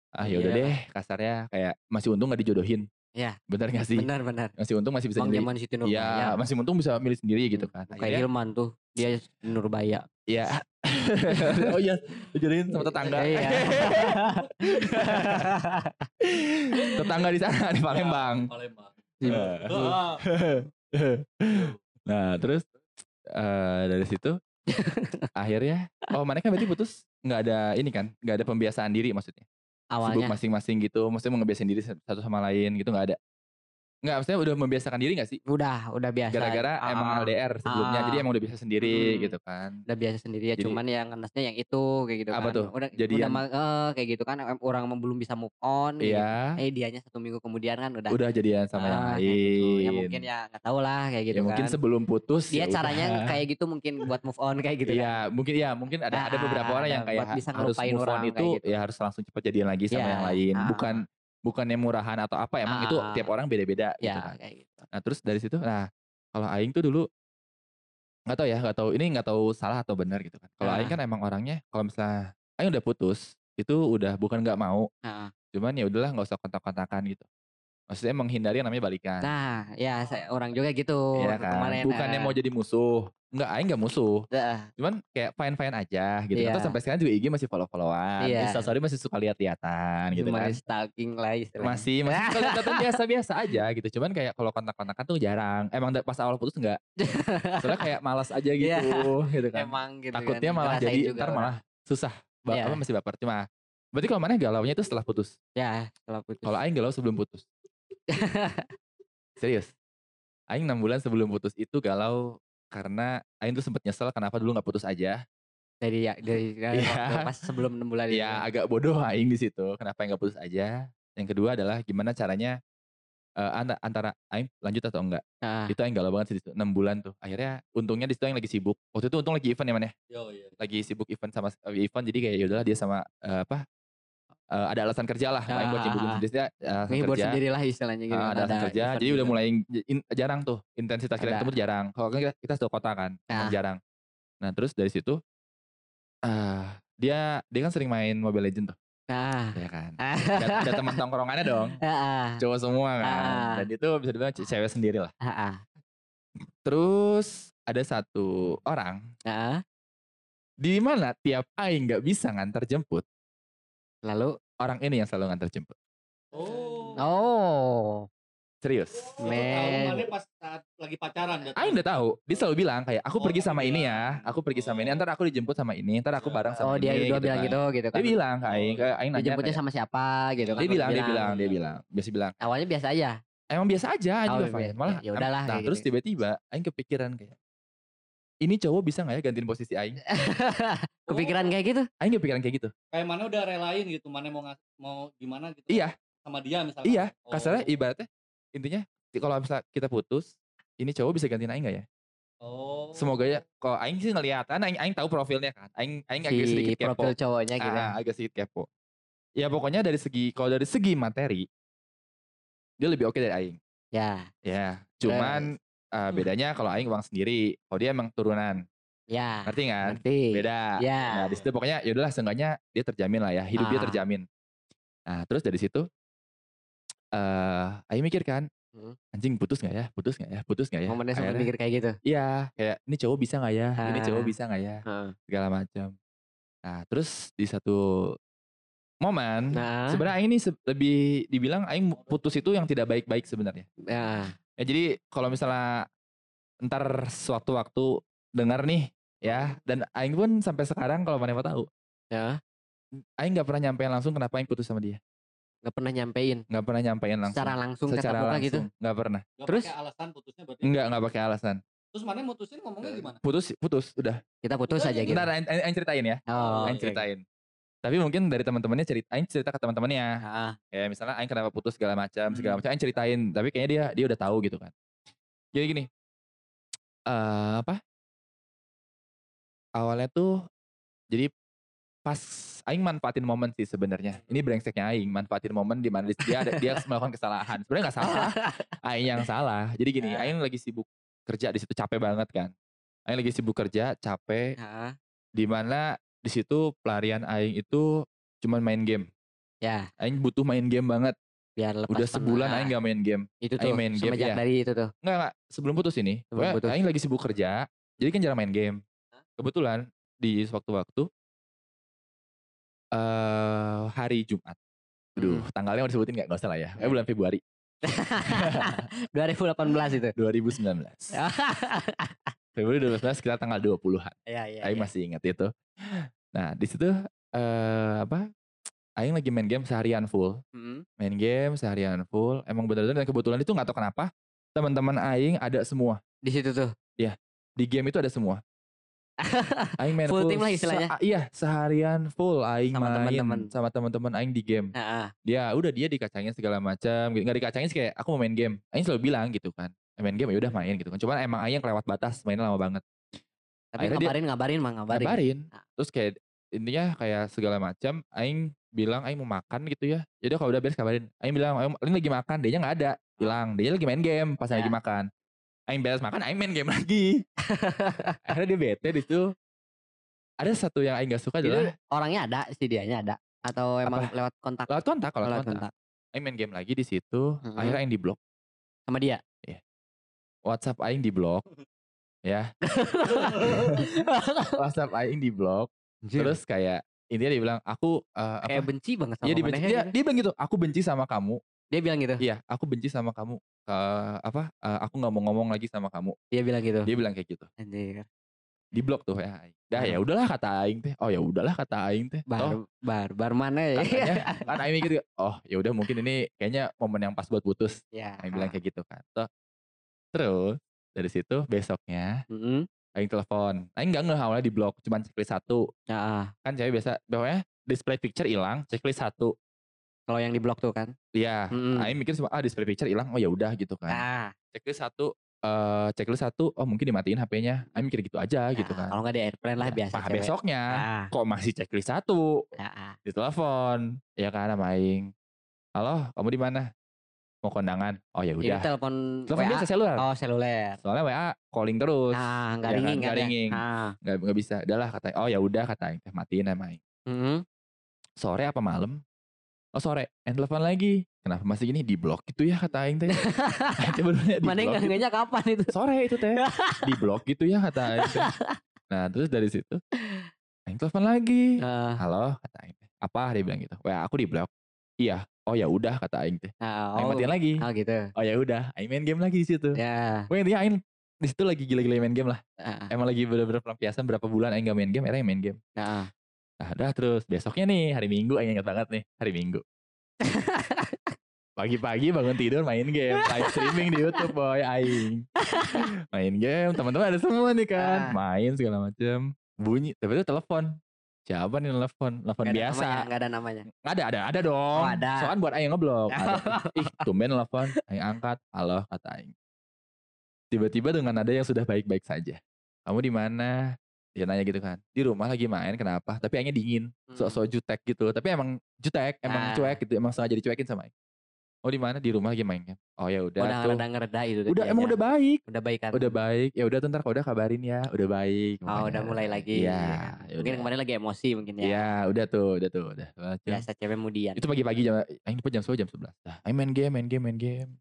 ah ya udah Iya. deh kasarnya kayak masih untung gak dijodohin. Iya. Benar gak sih? Benar, benar. Masih untung masih bisa Bang zaman Siti Nurbaya. Iya, masih untung bisa milih sendiri gitu kan. Kayak Akhirnya, Hilman tuh, dia Nurbaya. Iya. [laughs] oh iya, dijodohin sama tetangga. Iya. [laughs] tetangga di sana di Palembang. Palembang. Eh. Ah, nah terus eh dari situ [laughs] akhirnya oh mana kan berarti putus nggak ada ini kan nggak ada pembiasaan diri maksudnya sibuk Awalnya. masing-masing gitu maksudnya mau ngebiasain diri satu sama lain gitu nggak ada nggak maksudnya udah membiasakan diri nggak sih udah, udah biasa. gara-gara Ah, emang ah. LDR sebelumnya jadi Ah. emang udah biasa sendiri Hmm. gitu kan udah biasa sendiri ya Jadi- cuman yang ngenesnya yang itu kayak gitu Apa kan tuh? udah Jadian? udah eh, kayak gitu kan orang belum bisa move on gitu. iya eh dianya satu minggu kemudian kan udah udah jadian sama yang ah, lain kayak gitu. ya mungkin ya nggak tahu lah kayak gitu Ya mungkin kan sebelum putus dia ya caranya udah. kayak gitu mungkin buat move on kayak gitu kan Iya, mungkin ya mungkin ada ada Ah, beberapa orang yang kayak bisa harus move on orang itu gitu. ya harus langsung cepat jadian lagi sama Iya, yang lain. ah. Bukan bukannya murahan atau apa, emang itu Ah. tiap orang beda-beda gitu ya kan. kayak gitu Nah, terus dari situ nah kalau aing tuh dulu nggak tahu ya, nggak tahu ini nggak tahu salah atau benar gitu kan. Kalau aing Ah. kan emang orangnya kalau misalnya aing udah putus, itu udah bukan nggak mau, Heeh. cuman ya udahlah nggak usah kontak-kontakan gitu. Maksudnya menghindari yang namanya balikan. nah ya saya, orang juga gitu Iya kan? kemarin Bukannya eh, mau jadi musuh. Enggak, aing nggak musuh. eh, Cuman kayak fine-fine aja gitu. Iya. Terus sampai sekarang juga IG masih follow-followan. Iya. Instastory masih suka lihat-lihatan gitu cuma kan. stalking lah istilahnya Masih masih suka [laughs] lihat-lihatan biasa-biasa aja gitu. Cuman kayak kalau kontak-kontakan tuh jarang. Emang pas awal putus enggak. [laughs] Soalnya kayak malas aja gitu Iya. gitu kan. emang gitu Takutnya kan. malah Ngerasain jadi ntar malah susah. Ba- Iya. apa masih baper cuma. Berarti kalau mana galaunya itu setelah putus. ya setelah putus Kalau aing galau sebelum putus. Serius. Aing 6 bulan sebelum putus itu galau karena Aing tuh sempet nyesel kenapa dulu nggak putus aja. dari ya dari, [laughs] dari Iya. waktu pas sebelum enam bulan itu. Ya agak bodoh aing di situ. Kenapa nggak putus aja? Yang kedua adalah gimana caranya eh, anta- antara aing lanjut atau enggak? Nah, Itu aing galau banget sih di situ. 6 bulan tuh. Akhirnya untungnya di situ aing lagi sibuk. Waktu itu untung lagi event ya mana? Yo, iya. Lagi sibuk event sama lagi event jadi kayak yaudahlah dia sama eh, apa? Eh, ada alasan kerja lah. Aing buat Ah, ah, sendiri dia alasan ngehibur kerja. sendiri lah istilahnya gitu. Ah, kan, ada alasan kerja. event Jadi udah mulai in- jarang tuh intensitas kita Ada. ketemu jarang. Kalau kan kita, kita satu kota kan, emang Nah. jarang. Nah terus dari situ ah dia dia kan sering main Mobile Legend tuh, Nah, ya kan. ah, ada, ada teman tongkrongannya dong [laughs] ah, cowok semua kan Ah. dan itu bisa dibilang ce- cewek sendiri lah ah, ah, terus ada satu orang ah. di mana tiap aing nggak bisa ngantar jemput Lalu, orang ini yang selalu ngantar jemput Oh. oh, serius Tahu men. mana pas saat lagi pacaran. aing udah tahu dia selalu bilang kayak aku Oh, pergi sama dia ini ya aku pergi sama ini Oh. ntar aku dijemput sama ini ntar aku Iya. bareng sama Oh dia ini berdua bilang kan. gitu gitu kan. dia bilang aing Oh, kayak aing nanya Dijemputnya kayak- sama siapa gitu kan. dia bilang dia bilang dia Iya. bilang biasa bilang Awalnya biasa aja. emang biasa aja Oh, juga iya, fine malah ya udahlah, nah kayak terus gitu. tiba-tiba aing kepikiran kayak ini cowok bisa nggak ya gantiin posisi aing [laughs] Kepikiran kayak gitu. aing kepikiran kayak gitu Kayak mana udah relain gitu, mana mau ngas- mau gimana gitu. Iya. Sama dia misalnya. Iya, Oh. kasarnya ibaratnya intinya kalau misalnya kita putus, ini cowok bisa gantiin aing gak ya? Oh. Semoga ya kalau aing sih ngeliat kan aing aing tahu profilnya kan. Aing aing agak Si sedikit kepo. profil cowoknya gitu. Ah, agak sedikit kepo. Ya pokoknya dari segi kalau dari segi materi dia lebih oke dari aing. Ya, Ya, cuman eh, bedanya kalau aing uang sendiri, kalau dia emang turunan. ya. Ngerti kan? Ngerti. Beda. Ya. Nah, di situ pokoknya ya udahlah seenggaknya dia terjamin lah ya, hidup dia Ah. terjamin. Nah, terus dari situ eh aing mikir kan, Hmm. anjing putus nggak ya? Putus nggak ya? Putus nggak ya? Momennya sempat mikir kayak gitu. Iya, kayak ini cowok bisa nggak ya? Ini cowok Ah. bisa nggak ya? Heeh. Segala macam. Nah, terus di satu momen Nah, sebenarnya aing ini lebih dibilang aing putus itu yang tidak baik-baik sebenarnya. ya. Ya jadi kalau misalnya ntar suatu waktu dengar nih ya dan aing pun sampai sekarang kalau mana mau tahu Ya, aing nggak pernah nyampein langsung kenapa aing putus sama dia nggak pernah nyampein nggak pernah nyampein langsung secara langsung secara muka langsung gitu. nggak pernah Gak Terus? pakai alasan putusnya berarti. nggak nggak pakai alasan Terus mana mutusin ngomongnya gimana? putus putus udah Kita putus Udah, aja gitu. gitu. ntar aing, ceritain ya Oh, aing oke. ceritain tapi mungkin dari teman-temannya cerita aing cerita ke teman-temannya. Ah, kayak misalnya aing kenapa putus segala macam segala Hmm. macam aing ceritain tapi kayaknya dia dia udah tahu gitu kan. Jadi gini eh apa? Awalnya tuh jadi pas aing manfaatin momen sih sebenarnya. Ini brengseknya aing manfaatin momen di mana dia ada dia [laughs] melakukan kesalahan. Sebenarnya nggak salah aing yang salah. Jadi gini aing lagi sibuk kerja di situ capek banget kan. Aing lagi sibuk kerja capek di mana di situ pelarian aing itu cuman main game ya, aing butuh main game banget biar lepas udah sebulan aing gak main game itu aing tuh main game, iya. dari itu tuh. Enggak, enggak. Sebelum putus ini. Sebelum putus. Aing lagi sibuk kerja. Jadi kan jarang main game. Kebetulan di sewaktu-waktu. eh hari Jumat. Aduh, Hmm. tanggalnya mau disebutin nggak? Nggak usah lah ya. Eh, bulan [laughs] Februari [laughs] 2018 itu. [laughs] 2019. Februari 2019 kita tanggal 20-an. Iya, iya. Aing iya. masih ingat itu. Nah, di situ eh apa? Aing lagi main game seharian full. Mm. Main game seharian full. Emang bener-bener dan kebetulan itu nggak tahu kenapa teman-teman Aing ada semua. Di situ tuh. Di game itu ada semua. [laughs] Aing main Full tim lah se- istilahnya. iya, seharian full aing Sama main teman-teman. sama teman-teman aing di game. Heeh. Dia udah dia dikacangin segala macam, gitu. nggak dikacangin sih kayak aku mau main game. Aing selalu bilang gitu kan. "Eh, Main game ya udah main gitu kan. Cuman emang aing kelewat batas, mainnya lama banget. Tapi Akhirnya dia- ngabarin, ngabarin mah ngabarin. Ngabarin. Nah. Terus kayak intinya kayak segala macam aing bilang aing mau makan gitu ya. Jadi kalau udah beres kabarin. Aing bilang aing lagi makan, dia nggak ada. Hilang. Dia lagi main game pas Ya. lagi makan. Aing beres makan, aing main game lagi. [laughs] Akhirnya dia bete di situ. Ada satu yang aing gak suka Itu adalah orangnya ada, si dianya ada atau emang Apa? lewat kontak lewat kontak kalau lewat kontak. kontak Aing main game lagi di situ, Mhm. akhirnya aing di blok. sama dia. WhatsApp aing di blok. ya, [laughs] WhatsApp aing di blok. Terus kayak intinya dia bilang, "Aku eh, kayak apa? benci banget sama Iya dibenci. Dia, gitu. dia bilang gitu, "Aku benci sama kamu." Dia bilang gitu. Iya, aku benci sama kamu. Eh, apa? eh, aku nggak mau ngomong lagi sama kamu. Dia bilang gitu. Dia bilang kayak gitu. Anjir. Di blok tuh ya. aing. Dah ya udahlah kata aing teh. Oh ya udahlah kata aing teh. Bar Oh, bar bar mana ya? katanya [laughs] kan aing mikir, oh ya udah mungkin ini kayaknya momen yang pas buat putus. ya. Aing bilang kayak gitu kan. Toh, terus dari situ besoknya Mm-mm. Aing telepon. Aing nggak ngeh awalnya di blok, cuman checklist satu. Ya, ah. Kan cewek biasa, pokoknya display picture hilang, checklist satu. kalau yang di blok tuh kan. Iya, Mm-mm. Aing mikir cuma ah display picture hilang, oh ya udah gitu kan. Ah, Checklist satu, eh checklist satu, oh mungkin dimatiin HP-nya. Aing mikir gitu aja gitu ya, kan. Kalau nggak di airplane lah Ya, biasa. Pas cewek. besoknya, Ah, kok masih checklist satu, ya, ah. ditelepon, ya kan sama Aing. Halo, kamu di mana? Mau kondangan? Oh ya udah. telepon Telepon WA. biasa seluler. Oh seluler. Soalnya WA calling terus. Nah, nggak Ya ringing nggak kan ya? ringing. Ah. nggak nggak bisa. Udahlah kata. Oh ya udah kata Aing teh matiin sama Aing. Mm-mm. sore apa malam? Oh sore, and telepon lagi. Kenapa masih gini? Di blok gitu ya kata Aing teh. [laughs] Mana blok gitu. nggaknya kapan itu? Sore itu teh. [laughs] Di blok gitu ya kata Aing teh. Nah terus dari situ, Aing telepon lagi. Ah, Halo kata Aing teh. Apa dia bilang gitu? Wah aku di blok. Iya. Oh ya udah kata Aing teh. ah, Aing oh, matiin lagi. oh gitu. Oh ya udah, Aing main game lagi di situ. Ya. Pokoknya intinya Aing di situ lagi gila-gila main game lah. ah, Emang lagi bener-bener pelampiasan berapa bulan Aing gak main game, akhirnya main game. ah. Nah udah terus besoknya nih hari Minggu Aing ingat banget nih hari Minggu. [laughs] Pagi-pagi bangun tidur main game, live streaming di YouTube boy Aing. [laughs] Main game, teman-teman ada semua nih kan, main segala macam. Bunyi, tapi itu telepon. Siapa nih telepon? Telepon Nggak ada biasa. namanya, nggak ada namanya. Ada, ada, ada dong. Oh, ada. Soalnya buat Aing ngeblok. Ada. [laughs] Ih, tumben telepon. Aing angkat. Halo, kata Aing. tiba-tiba dengan nada yang sudah baik-baik saja. Kamu di mana? Dia nanya gitu kan. Di rumah lagi main, kenapa? Tapi aingnya dingin, sok-sok jutek gitu. Tapi emang jutek, emang Ah. cuek gitu, emang sengaja dicuekin sama aing. Oh di mana? Di rumah lagi main kan. Oh ya udah Udah rada ngereda itu. Udah emang udah baik. Udah baik kan. Udah baik. Ya udah ntar kalau udah kabarin ya. Udah baik. Oh udah mulai lagi. Iya. ya Mungkin kemarin lagi emosi mungkin ya. Iya, udah tuh, udah tuh, udah. Biasa cewek mudian. Itu pagi-pagi jam aing lupa jam 10 jam 11. Dah, aing main game, main game, main game.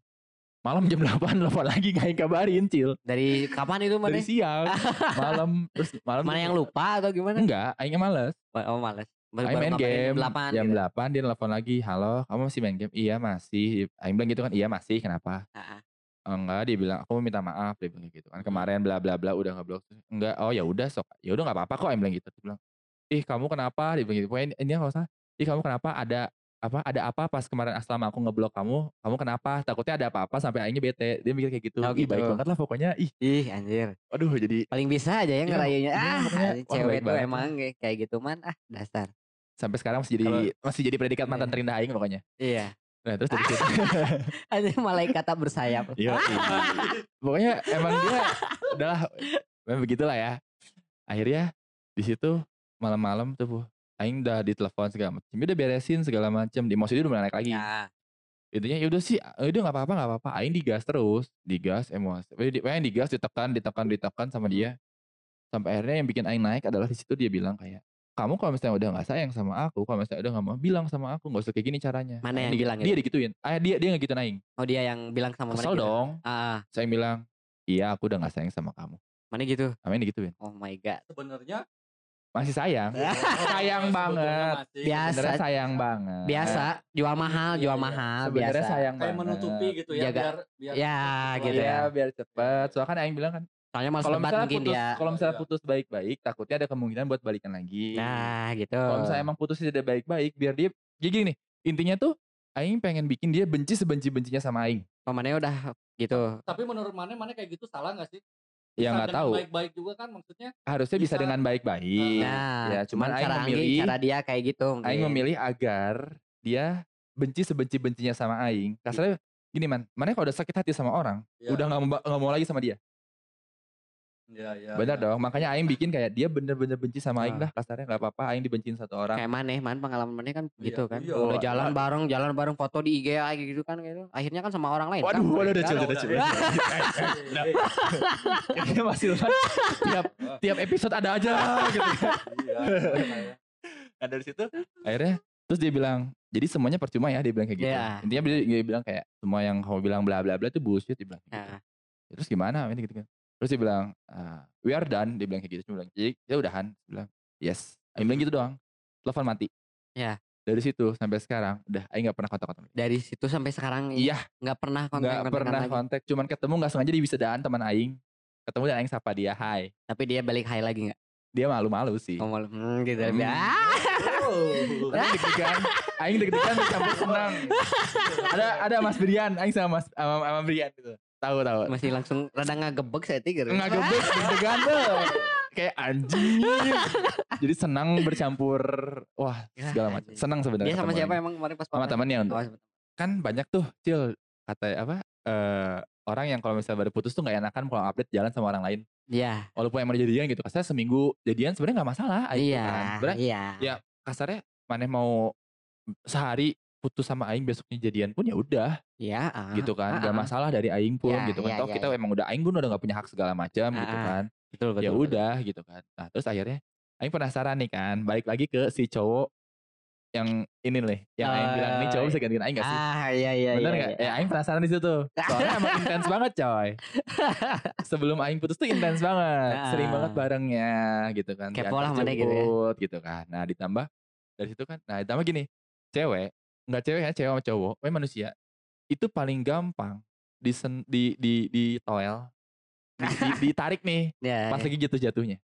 Malam jam 8 [laughs] telepon lagi gak kabarin, Cil. Dari kapan itu mana? Dari siang, malam, terus [laughs] malam Mana yang lupa atau gimana? Enggak, aingnya males. Oh males. Baru- main game jam 8 jam gitu. 8 dia telepon lagi, "Halo, kamu masih main game?" "Iya, masih." Aing bilang gitu kan, "Iya, masih." "Kenapa?" "Oh, enggak, dia bilang, "Aku minta maaf." Dia bilang gitu kan. Kemarin bla bla bla udah ngeblok. Enggak, "Oh ya udah sok." "Ya udah enggak apa-apa kok." Aing bilang gitu. Dia bilang, "Ih, kamu kenapa?" Dia bilang gitu. Pokoknya ini enggak usah. "Ih, kamu kenapa? Ada apa? Ada apa pas kemarin selama aku ngeblok kamu? Kamu kenapa? Takutnya ada apa-apa sampai aingnya bete." Dia mikir kayak gitu. Oh, Ih, baik gitu. banget lah pokoknya. Ih, Ih anjir. aduh jadi Paling bisa aja ya Iya, ngerayunya. iya, Ah, pokoknya, wah, cewek tuh banget. emang kayak- gitu man. Ah, dasar. sampai sekarang masih jadi Kalau- masih jadi predikat mantan Iya. terindah aing pokoknya. Iya. Nah, terus dari situ [laughs] Anjing malaikat tak bersayap. [laughs] Iya. Pokoknya emang dia adalah memang begitulah ya. Akhirnya di situ malam-malam tuh aing udah ditelepon segala macam. Dia udah beresin segala macam. Di emosi dia udah mulai naik lagi. Ya. Intinya ya udah sih, ya udah nggak apa-apa nggak apa-apa. Aing digas terus, digas emosi. Di- Pokoknya digas, ditekan, ditekan, ditekan sama dia. Sampai akhirnya yang bikin aing naik adalah di situ dia bilang kayak kamu kalau misalnya udah nggak sayang sama aku, kalau misalnya udah nggak mau bilang sama aku, nggak usah kayak gini caranya. Mana yang Dia- bilang Dia itu? digituin. Ah dia dia nggak gitu naing. Oh dia yang bilang sama mana Kesel gitu? dong. Ah, Saya bilang, iya aku udah nggak sayang sama kamu. mana gitu? Amin digituin. Oh my god. Sebenarnya Masih sayang. [laughs] sayang Oh, banget. sebetulnya masih. Biasa. Sebenarnya sayang banget. Biasa jual mahal, Iya, jual iya. mahal Sebenarnya biasa. sayang kayak banget. menutupi gitu ya Jaga- biar biar Ya, gitu Iya, ya. biar cepet. Soalnya kan Aing bilang kan, Soalnya males kalau misalnya mungkin putus, dia. kalau misalnya Iya. putus baik-baik, takutnya ada kemungkinan buat balikan lagi. Nah, gitu. Kalau misalnya emang putus tidak baik-baik, biar dia, jadi gini nih, intinya tuh Aing pengen bikin dia benci sebenci-bencinya sama Aing. Pamannya udah gitu. tapi menurut mana mana kayak gitu salah nggak sih Ya nggak tahu. baik-baik juga kan maksudnya Harusnya bisa, Bisa. dengan baik-baik. Nah, ya, cuman Aing memilih, cara dia kayak gitu. Aing mungkin. memilih agar dia benci sebenci-bencinya sama Aing. Kasarnya gini man, mana kalau udah sakit hati sama orang, ya, udah nggak mau nggak mau lagi sama dia. Ya, ya, Benar ya. dong. Makanya Aing bikin kayak dia bener-bener benci sama Aing Ah. dah. Kasarnya nggak apa-apa. Aing dibenciin satu orang. Kayak mana, man pengalaman mana kan Iya, gitu kan. iya. Udah jalan bareng, jalan bareng foto di IG gitu kan gitu. Akhirnya kan sama orang lain. Waduh, kan? waduh, udah Udah, cuy, udah. Udah. Kayaknya [laughs] masih tiap tiap episode ada aja gitu kan. Iya. Nah dari situ akhirnya terus dia bilang jadi semuanya percuma ya dia bilang kayak gitu. Iya. Intinya dia, dia bilang kayak semua yang kamu bilang bla bla bla itu bullshit dia bilang kayak gitu. Nah, Ya, terus gimana ini gitu kan. Terus dia bilang "Ah, we are done dia bilang kayak gitu. Dia bilang jadi ya udahan. Dia bilang yes. Aing bilang gitu doang. Telepon mati. Iya. Dari situ sampai sekarang udah Aing nggak pernah kontak-kontak. dari situ sampai sekarang Iya, nggak pernah kontak nggak pernah lagi. kontak. Cuman ketemu nggak sengaja di wisudaan teman Aing. Ketemu dan Aing sapa dia, hai. Tapi dia balik high lagi nggak? Dia malu-malu sih. Ngomong hmm, gitu. Hmm. Ah, Oh. Aing deg-degan, Aing deg-degan campur senang. ada ada Mas Brian, Aing sama Mas sama, sama Brian gitu. Tahu tahu. masih langsung rada ngagebek saya tiga. Enggak gebek deg-degan tuh. Kayak anjing. Jadi senang bercampur wah Ya, segala macam. Senang sebenarnya. Dia sama siapa emang kemarin pas Sama temannya Oh, sama- kan banyak tuh Cil kata apa eh orang yang kalau misalnya baru putus tuh nggak enakan kalau update jalan sama orang lain Iya. walaupun emang jadian gitu kasarnya seminggu jadian sebenarnya nggak masalah Iya. kan. Iya. ya kasarnya mana mau sehari putus sama aing besoknya jadian pun ya udah Iya. ah, gitu kan ah, gak ah. masalah dari aing pun Ya, gitu kan ya, toh ya, kita ya. emang udah aing pun udah gak punya hak segala macam gitu Ah, ah. kan Betul betul. ya betul. udah gitu kan nah terus akhirnya aing penasaran nih kan balik lagi ke si cowok yang ini nih yang aing bilang nih cowok bisa gantiin aing gak sih Ah iya iya. Bener iya, gak? iya. Ya Aing penasaran di situ. Soalnya emang intens [laughs] banget coy. Sebelum Aing putus tuh intens banget. Sering banget barengnya gitu kan. Kepo lah mana gitu ya. gitu kan. Nah ditambah dari situ kan. Nah ditambah gini. Cewek. Nggak cewek ya cewek sama cowok. Pokoknya manusia. Itu paling gampang. Di, di, di, di toel. Di, di, ditarik nih. [laughs] Ya, Pas ya. lagi jatuh-jatuhnya.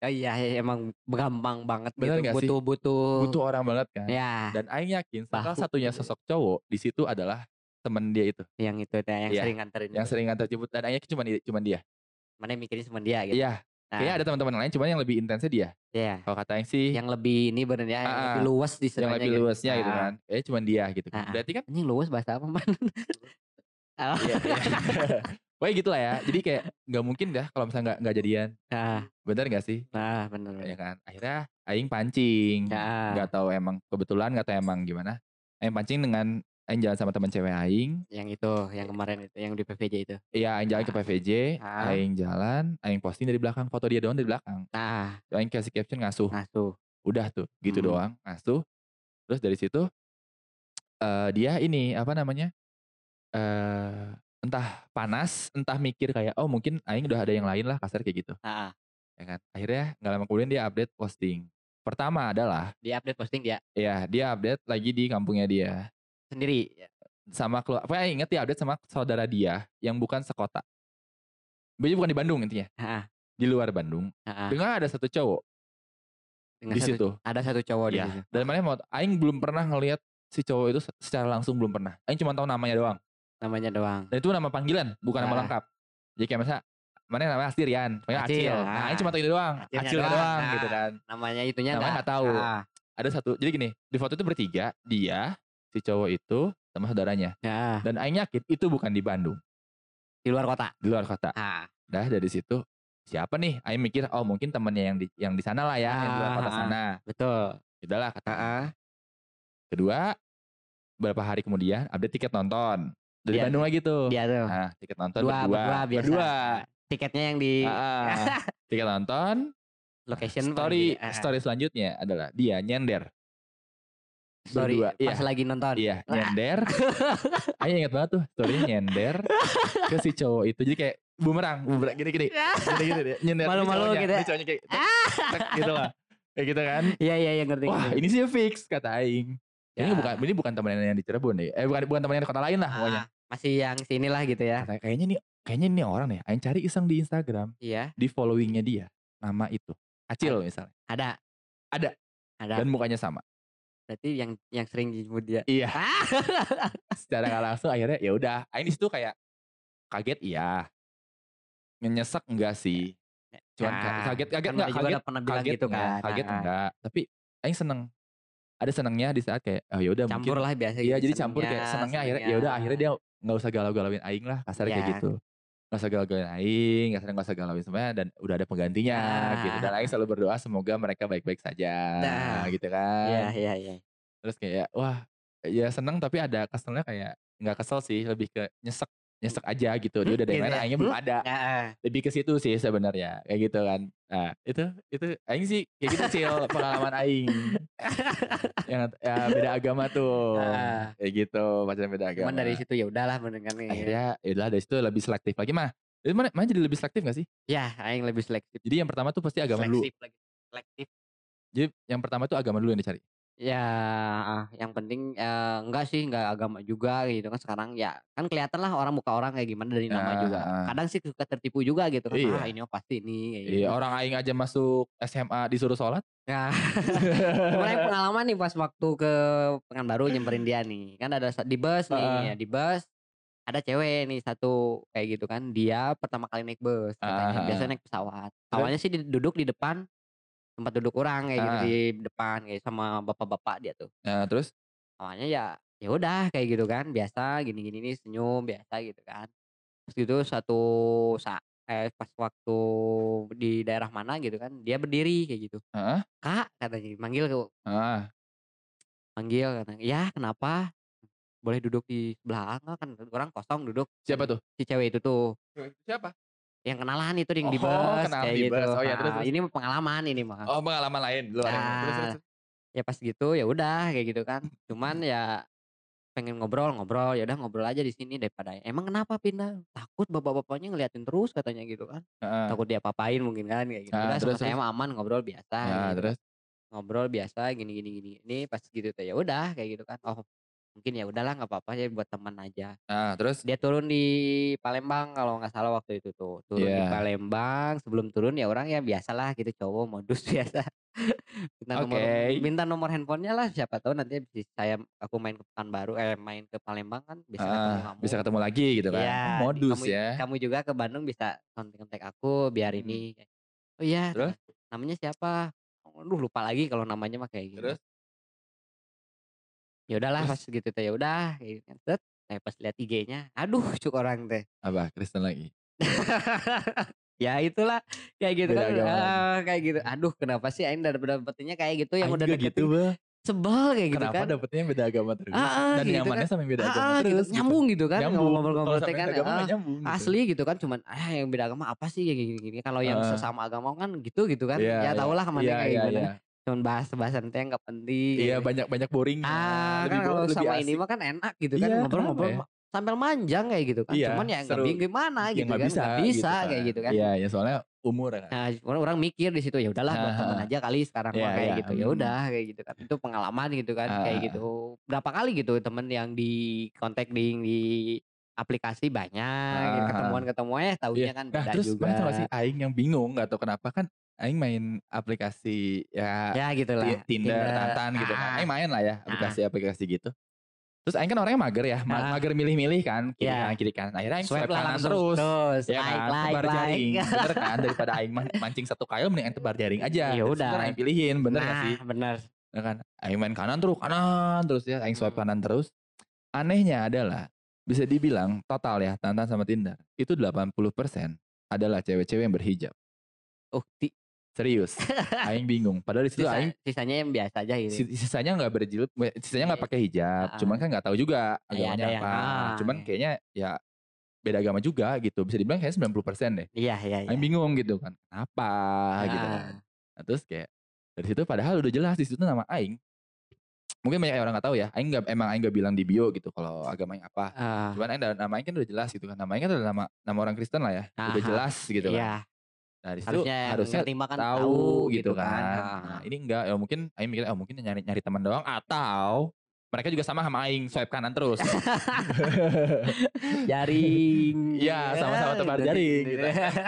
Oh iya iya, emang gampang banget Bener gitu. nggak sih? Butuh butuh. Butuh orang banget kan. Ya. Dan Aing yakin salah satunya sosok cowok di situ adalah temen dia itu. yang itu yang Iya, sering nganterin. Yang itu. sering ngantar jemput. Dan Aing yakin cuma, cuma dia. Mana mikirin sama dia gitu. Iya. Nah, Kayaknya ada teman-teman lain, cuman yang lebih intensnya dia. Iya. Kalau kata yang sih, Yang lebih ini bener ya, yang Ah, lebih luas di yang lebih luasnya gitu Ah. kan. Kayaknya cuman dia gitu. Ah, ah. Berarti kan, Anjing luas bahasa apa man? Oh, [laughs] iya, iya. [laughs] Pokoknya gitu lah ya. Jadi kayak nggak mungkin dah kalau misalnya nggak nggak jadian. Nah, Bener gak sih? nah bener. Ya kan. Akhirnya Aing pancing. Nggak tahu emang kebetulan nggak tahu emang gimana. Aing pancing dengan Aing jalan sama teman cewek Aing. Yang itu, yang kemarin itu, yang di PVJ itu. Iya, Aing jalan ke Ah. PVJ. Ah. Aing jalan. Aing posting dari belakang. Foto dia doang dari belakang. Nah, Aing kasih caption ngasuh. ngasuh. Udah tuh, gitu Hmm. doang. Ngasuh. Terus dari situ eh dia ini apa namanya? eh entah panas, entah mikir kayak oh mungkin aing udah ada yang lain lah kasar kayak gitu. Nah, Ya kan? Akhirnya nggak lama kemudian dia update posting. Pertama adalah di update posting dia ya dia update lagi di kampungnya dia sendiri. sama keluar. Pokoknya inget dia update sama saudara dia yang bukan sekota. Dia bukan di Bandung intinya, Nah, di luar Bandung. nah, Dengan ada satu cowok dengan di satu- situ. Ada satu cowok di Iya. situ. Dan mana mau aing belum pernah ngelihat si cowok itu se- secara langsung belum pernah. Aing cuma tahu namanya doang. Namanya doang. Dan itu nama panggilan, bukan nama Ah. lengkap. Jadi kayak misalnya mana namanya asli Rian, pokoknya Acil, Acil. ah. Nah, Aing cuma tahu itu doang. Acilnya Acilnya doang, doang, nah. gitu kan. Namanya itunya Namanya enggak. nggak tahu. Nah, Ada satu. Jadi gini, di foto itu bertiga, dia, si cowok itu sama saudaranya. nah, Dan Aing yakin itu bukan di Bandung, di luar kota. di luar kota. Ah, Dah dari situ siapa nih? Aing mikir oh mungkin temennya yang di yang di sana lah ya, yang di luar kota Ah. sana. betul. Udahlah kata. Heeh. Kedua, beberapa hari kemudian update tiket nonton dari Dia- Bandung lagi tuh. Dia tuh. Nah, tiket nonton Dua, berdua. berdua biasa. Berdua. Tiketnya yang di Ah, ah. [laughs] tiket nonton. location story ah, story selanjutnya adalah dia nyender. Story berdua, pas iya. lagi nonton. Iya, Ah. nyender. [laughs] Ayo ingat banget tuh, story nyender ke si cowok itu. Jadi kayak bumerang, bumerang gini-gini. Gini-gini [laughs] dia, nyender. Ini Malu-malu cowoknya, gitu ya. ini cowoknya kayak tek, [laughs] tek, gitu lah. Kayak gitu kan. Iya iya iya ngerti. Wah, ini sih fix kata aing. Ini Ya. bukan ini bukan temen yang di Cirebon deh. Eh bukan bukan temen yang di kota lain lah pokoknya. Ah, masih yang sini lah gitu ya. Kata, kayaknya nih kayaknya ini orang nih. Aing cari iseng di Instagram, Iya, di followingnya dia. Nama itu. Acil misalnya. ada. Ada. Ada. Dan mukanya sama. Berarti yang yang sering disebut dia. Iya. Ah. [laughs] secara nggak langsung akhirnya ya udah. Aing di situ kayak kaget iya. Nyesek enggak sih. Cuman ka- Nah, kaget kaget enggak kaget udah pernah bilang kaget gitu enggak? kan. kaget Nah, enggak? Tapi Aing seneng. Ada senengnya di saat kayak oh ya udah Campur mungkin lah biasa iya gitu, jadi campur kayak senengnya, senengnya akhirnya ya udah akhirnya dia nggak usah galau-galauin Aing lah kasarnya kayak Iya. gitu nggak usah galau-galauin Aing nggak nggak usah galauin semuanya dan udah ada penggantinya Nah. gitu dan Aing selalu berdoa semoga mereka baik-baik saja Nah. gitu kan Iya iya iya. terus kayak wah ya seneng tapi ada keselnya kayak nggak kesel sih lebih ke nyesek nyesek aja gitu. Dia udah ada yang Gitu lain ya. aingnya belum ada. Nah, lebih ke situ sih sebenarnya kayak gitu kan. Nah itu itu aing sih kayak gitu sih [laughs] pengalaman aing. Yang ya, beda agama tuh. Kayak gitu pacaran beda agama cuman dari situ ya udahlah mendengar nih. akhirnya ya udah dari situ lebih selektif lagi mah. Itu mana, mana jadi lebih selektif gak sih? Ya, aing lebih selektif. jadi yang pertama tuh pasti agama dulu. Selektif lagi. Selektif. jadi yang pertama tuh agama dulu yang dicari Ya, yang penting eh, enggak sih, enggak agama juga gitu kan sekarang ya kan kelihatan lah orang muka orang kayak gimana dari nama Ah, juga. ah. Kadang sih suka tertipu juga gitu kan. Iya. Ah, ini oh pasti ini kayak iya gitu. orang aing aja masuk SMA disuruh sholat Ya. [laughs] Kemarin pengalaman nih pas waktu ke Pekanbaru nyamperin dia nih. Kan ada sa- di bus nih, Heeh. ya, di bus ada cewek nih satu kayak gitu kan. Dia pertama kali naik bus, katanya. Ah, biasa ah. naik pesawat. Awalnya sih di- duduk di depan tempat duduk orang kayak gitu Ah. di depan kayak sama bapak-bapak dia tuh. nah terus Awalnya ya ya udah kayak gitu kan, biasa gini-gini nih senyum biasa gitu kan. Terus gitu satu saat eh, pas waktu di daerah mana gitu kan, dia berdiri kayak gitu. Heeh. Kak katanya manggil ke ah manggil katanya, "Ya, kenapa? Boleh duduk di sebelah enggak kan orang kosong duduk." siapa tuh Si cewek itu tuh siapa yang kenalan itu yang di Oh, bus kenalan kayak di gitu. bus. Oh, ya, terus, Nah, terus. ini pengalaman ini mah. Oh pengalaman lain luar yang- terus, terus, Nah, terus. ya pas gitu ya udah kayak gitu kan. Cuman ya pengen ngobrol-ngobrol ya udah ngobrol aja di sini daripada emang kenapa pindah takut bapak-bapaknya ngeliatin terus katanya gitu kan Heeh. takut dia papain mungkin kan kayak gitu udah terus, sama saya terus. mah aman ngobrol biasa Nah, gitu. terus ngobrol biasa gini gini gini ini pas gitu tuh ya udah kayak gitu kan oh mungkin ya udahlah nggak apa-apa ya buat teman aja. Nah terus? Dia turun di Palembang kalau nggak salah waktu itu tuh. Turun di Iya. Palembang sebelum turun ya orang ya biasalah gitu cowok modus [laughs] biasa. Minta nomor Oke. minta nomor handphonenya lah siapa tahu nanti bisa saya aku main ke Pekanbaru eh main ke Palembang kan bisa ketemu ah, kamu. bisa ketemu lagi gitu kan? Iya, Oh, modus kamu, ya. kamu juga ke Bandung bisa kontak-kontak aku biar Hmm. ini oh iya Terus? namanya siapa? Aduh lupa lagi kalau namanya mah kayak gitu terus ya udahlah pas gitu tuh ya udah kayak gitu. Set, Nah pas lihat IG-nya, aduh cuk orang teh. Apa Kristen lagi? [laughs] ya itulah kayak gitu Beda kan. ah, kayak gitu. Aduh kenapa sih aing dapet dapetinnya kayak gitu yang Aing udah deketin gitu, Bang. sebel kayak gitu Kenapa kan. dapetnya beda agama terus? Ah, ah, Dan gitu nyamannya kan. sama yang beda Ah, agama ah, gitu. terus. gitu. Nyambung gitu kan ngobrol-ngobrol teh kan. yang ah, nyambung. gitu. asli gitu kan cuman ah yang beda agama apa sih kayak gini-gini. Kalau yang Ah. sesama agama kan gitu gitu kan. Iya, ya iya. tau lah ke mana Iya, kayak iya, gimana. Cuman bahas-bahasan teh nggak penting. Iya gitu. banyak-banyak boring. Ah, lebih kan kalau lebih sama ini asik. mah kan enak gitu kan Iya, ngobrol-ngobrol kenapa ya? ma- sambil manjang kayak gitu kan. Iya, Cuman ya nggak seru. bingung gimana Ya gitu nggak kan. bisa, Nggak bisa gitu kayak gitu kan. Iya, ya soalnya umur kan. Nah, orang, orang mikir di situ ya udahlah buat Ah, temen ah. aja kali sekarang mah Iya, kayak iya, gitu. Ya mm. udah kayak gitu kan. Itu pengalaman gitu kan Ah, kayak gitu. Berapa kali gitu temen yang di kontak di di aplikasi banyak gitu. Ah, ah. ketemuan-ketemuan ya tahunya Iya. kan Nah beda terus juga. gak sih Aing yang bingung gak tau kenapa kan Aing main aplikasi ya Ya gitulah. Ti- Tinder, Tantan gitu kan. Ah, Aing main lah ya aplikasi-aplikasi gitu. Terus Aing kan orangnya mager ya, Ah. mager milih-milih kan, kiri Iya. kanan kiri kanan. Akhirnya Aing swipe, swipe kanan terus. terus. Ya like, kan, like, tebar jaring. like. [laughs] Bener kan daripada Aing man- mancing satu kail mending Aing tebar jaring aja. Ya udah. Aing pilihin, bener gak nah, sih? bener. Ya kan? Aing main kanan terus, kanan terus ya, Aing swipe Hmm. kanan terus. Anehnya adalah bisa dibilang total ya Tantan sama Tinder itu 80% adalah cewek-cewek yang berhijab. Oh, ti- Serius. [laughs] Aing bingung. Padahal di situ sisa- Aing sisanya yang biasa aja gitu. si- sisanya nggak berjilbab, sisanya nggak Iya. pakai hijab. Ah. Cuman kan nggak tahu juga Iya, agamanya yang- apa. ah, Cuman iya. kayaknya ya beda agama juga gitu. Bisa dibilang kayak 90% deh. Iya, iya, iya. Aing bingung gitu kan. Kenapa gitu Ah. kan. Nah, terus kayak dari situ padahal udah jelas di situ nama Aing. Mungkin banyak orang nggak tahu ya. Aing nggak emang Aing nggak bilang di bio gitu kalau agamanya apa. Ah, Cuman Aing nama Aing kan udah jelas gitu kan. Nama Aing kan adalah nama nama orang Kristen lah ya. Udah Aha. jelas gitu kan. Iya, Nah, di situ harusnya harusnya terima kan tahu gitu kan. Ah. Nah, ini enggak ya mungkin Aing mikir oh mungkin nyari nyari teman doang atau mereka juga sama sama Aing swipe kanan terus. [laughs] jaring. [laughs] Iya, sama-sama tebar jaring gitu.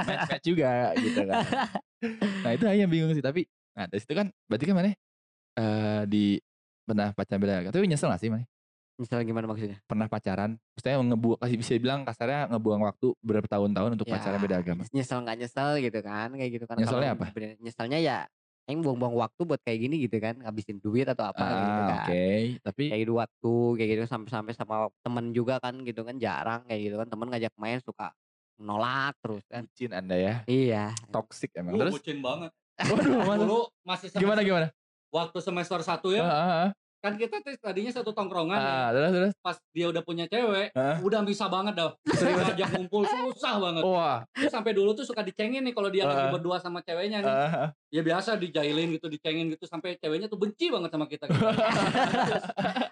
match match juga gitu kan. [laughs] Nah, itu Aing bingung sih tapi nah dari situ kan berarti kan mana eh di pernah pacaran beda. Tapi nyesel gak sih mana? Misalnya gimana maksudnya? Pernah pacaran, maksudnya ngebuang kasih bisa bilang kasarnya ngebuang waktu berapa tahun-tahun untuk Ya, pacaran beda agama. Nyesel nggak nyesel gitu kan, kayak gitu kan. Nyeselnya apa? bener- Nyeselnya ya, yang buang-buang waktu buat kayak gini gitu kan, ngabisin duit atau apa gitu Ah, kan. oke. Tapi Kayak gitu waktu, kayak gitu sampai-sampai sama temen juga kan gitu kan jarang kayak gitu kan temen ngajak main suka nolak terus kan. bucin Anda ya. Iya. Toxic emang. Lu Terus bucin banget. waduh, masa- Dulu masih semester, gimana gimana? waktu semester 1 Ah, ya. ah, ah. Kan kita tuh tadinya satu tongkrongan ya. Ah, terus terus. Pas dia udah punya cewek, Ah. udah bisa banget dah. Ngajak ngumpul susah banget. Wah. Terus sampai dulu tuh suka dicengin nih kalau dia lagi Ah. berdua sama ceweknya nih. ah, ah. Ya biasa dijailin gitu, dicengin gitu sampai ceweknya tuh benci banget sama kita. gitu. [laughs]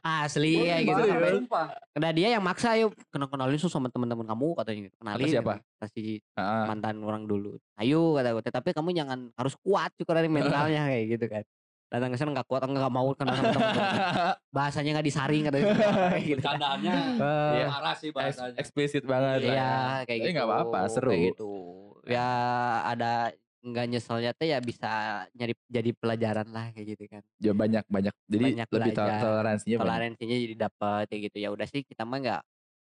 Asli kayak gitu. Sampai, nah dia yang maksa yuk kenal kenalin su sama teman-teman kamu katanya gitu. Kenalin siapa? gitu. Kasih Ah, ah. mantan orang dulu. Ayo kata gue, tapi kamu jangan harus kuat juga dari mentalnya kayak gitu kan. Datang ke sana nggak kuat, nggak mau teman [laughs] Bahasanya nggak disaring katanya gitu. [laughs] kan. Bercandaannya Eh, Iya. parah sih bahasanya. Eksplisit banget. Iya ya. kayak Tapi gitu. nggak apa-apa, seru. Kayak gitu. Ya ada nggak nyeselnya teh ya bisa nyari jadi pelajaran lah kayak gitu kan. Ya banyak banyak. Jadi Banyak lebih belajar. toleransinya banyak. Toleransinya jadi dapat kayak gitu. Ya udah sih kita mah nggak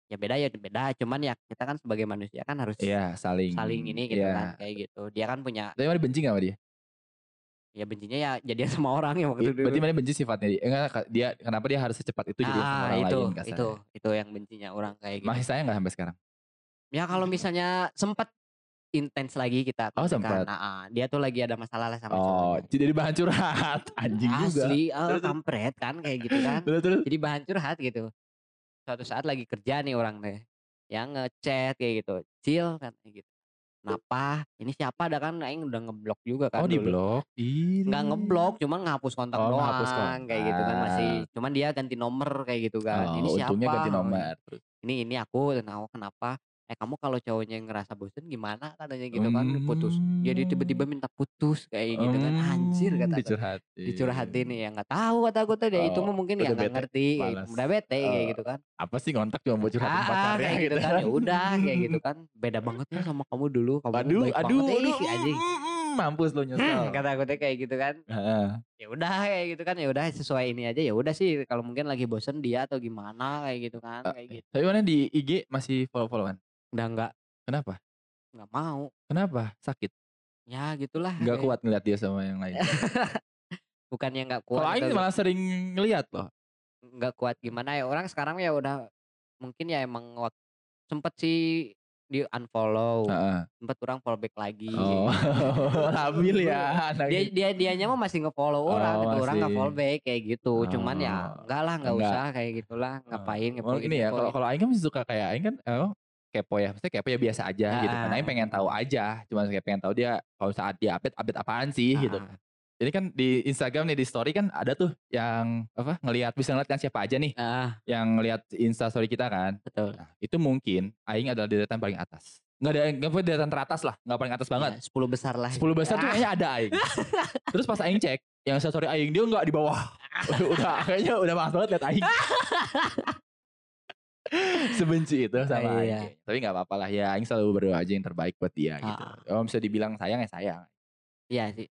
ya beda ya beda. Cuman ya kita kan sebagai manusia kan harus Iya, saling. saling ini gitu Iya. kan kayak gitu. Dia kan punya Tapi mana benci gak sama dia? Ya bencinya ya jadian [laughs] sama orang ya waktu itu. Berarti mana benci sifatnya dia? Enggak, ka- dia kenapa dia harus secepat itu jadi sama ah, orang itu, lain kasarnya. itu, itu yang bencinya orang kayak gitu. Masih sayang gak sampai sekarang? Ya kalau misalnya sempat intens lagi kita Oh, sempat. Nah, ah, dia tuh lagi ada masalah lah sama Oh, cowoknya. jadi bahan curhat. [laughs] Anjing juga. Asli, ah, Terus, terus. kampret kan kayak gitu kan. Terus terus. Jadi bahan curhat gitu. Suatu saat lagi kerja nih orang teh. Yang ngechat kayak gitu. Cil kan kayak gitu. Kenapa? Ini siapa ada kan aing udah ngeblok juga kan Oh, di blok. Nggak ngeblok, cuman ngapus kontak Oh, doang ngehapus kayak gitu kan masih. kontak. Cuman dia ganti nomor kayak gitu kan. Oh, ini siapa? untungnya ganti nomor. Ini ini aku dan aku kenapa? Eh kamu kalau cowoknya ngerasa bosen gimana katanya gitu kan putus. Jadi tiba-tiba minta putus kayak gitu kan. Anjir Hmm, kata aku. Dicurhatin. Dicurhatin ya nggak tahu kata aku tadi itu Oh, mah mungkin ya nggak ngerti gitu. malas. udah bete kayak Oh. gitu kan Apa sih ngontak cuma buat curhatin ah, ah, pacarnya kayak gitu kan ya udah kayak gitu [laughs] kan beda banget ya sama kamu dulu kamu Aduh, baik aduh, banget aduh. eh, si anjing mm, mm, Mampus lo nyesel. kata aku teh kayak gitu kan Heeh. ya udah kayak gitu kan ya udah sesuai ini aja ya udah sih kalau mungkin lagi bosen dia atau gimana kayak gitu kan Ah, kayak gitu Tapi mana di IG masih follow-followan? Udah nggak Kenapa? nggak mau Kenapa? Sakit? ya gitulah Nggak kuat ngeliat dia sama yang lain. [laughs] bukannya nggak kuat Kalau Aing atau malah sering ngeliat loh. nggak kuat gimana ya orang sekarang ya udah mungkin ya emang wak sempet sih di-unfollow, Heeh. sempet orang follow back lagi. Oh, [laughs] labil ya [laughs] Dia anaknya. dia dianya mah masih nge-follow orang Oh, gitu, orang nggak follow back kayak gitu. Cuman ya Oh, enggak lah, enggak enggak. usah kayak gitulah, ngapain Oh, ngepoin ini ya kalau ngepoin. kalau aing kan suka kayak aing kan emang kepo ya, maksudnya kepo ya biasa aja gitu kan. Aing Heeh. pengen tahu aja, cuman kayak pengen tahu dia kalau saat dia update update apaan sih gitu. Heeh. Ini kan di Instagram nih di story kan ada tuh yang apa ngelihat bisa ngeliat kan siapa aja nih Heeh, yang ngelihat Insta story kita kan. betul. Nah, itu mungkin aing adalah deretan paling atas. Nggak ada nggak boleh deretan teratas lah, nggak paling atas banget. Ya, 10 besar lah. 10 besar tuh Ah, kayaknya ada aing. [laughs] Terus pas aing cek, yang story aing dia nggak di bawah. [laughs] udah kayaknya udah malas banget liat aing. [laughs] Sebenci itu sama aing. Iya. kayaknya. Tapi nggak apa-apa lah ya, aing selalu berdoa aja yang terbaik buat dia gitu. Ah. Kalau bisa dibilang sayang ya sayang. Iya sih.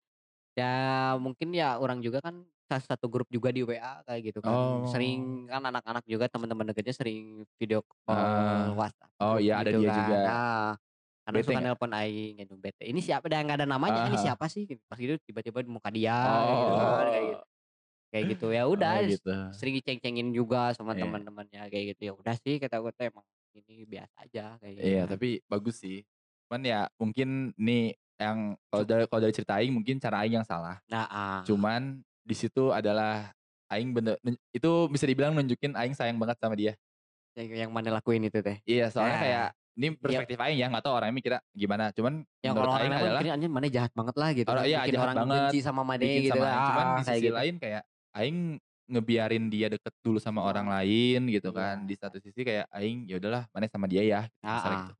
Ya mungkin ya orang juga kan satu grup juga di WA kayak gitu kan. Oh. Sering kan anak-anak juga teman-teman dekatnya sering video call Ah. WhatsApp. Oh iya ada gitu dia kan. juga. Nah, karena Bete suka nggak? nelpon aing gitu bete. Ini siapa? Dan nggak ada namanya. Ini Ah. siapa sih? Gitu. Pas gitu tiba-tiba di muka dia gitu kan kayak gitu. Kayak gitu ya [laughs] udah Oh, gitu. sering diceng-cengin juga sama Iya. teman-temannya kayak gitu. Ya udah sih kata gue tuh emang ini biasa aja kayak gitu. Iya, kan. tapi bagus sih. Cuman ya mungkin nih yang kalau dari kalau dari cerita aing mungkin cara aing yang salah. Nah, ah. Cuman di situ adalah aing bener itu bisa dibilang nunjukin aing sayang banget sama dia. yang, yang mana lakuin itu teh. Iya, soalnya Nah. kayak ini perspektif aing ya, nggak tahu orang mikirnya gimana. Cuman Yang menurut aing adalah mikirnya anjing mana jahat banget lah gitu. Orang- kan. iya, bikin jahat orang banget, benci sama Made gitu sama kan. aing. Cuman Ah, di kayak sisi gitu. lain kayak aing ngebiarin dia deket dulu sama orang lain gitu kan. Iya. Di satu sisi kayak aing ya udahlah, mana sama dia ya. Gitu, misalnya ah. gitu.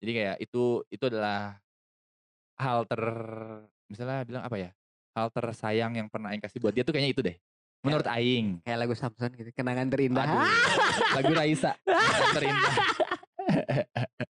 Jadi kayak itu itu adalah hal ter misalnya bilang apa ya? Hal tersayang yang pernah aing kasih buat dia tuh kayaknya itu deh. Menurut aing. Kayak lagu Samson gitu, kenangan terindah. Aduh, lagu Raisa [laughs] terindah. [laughs]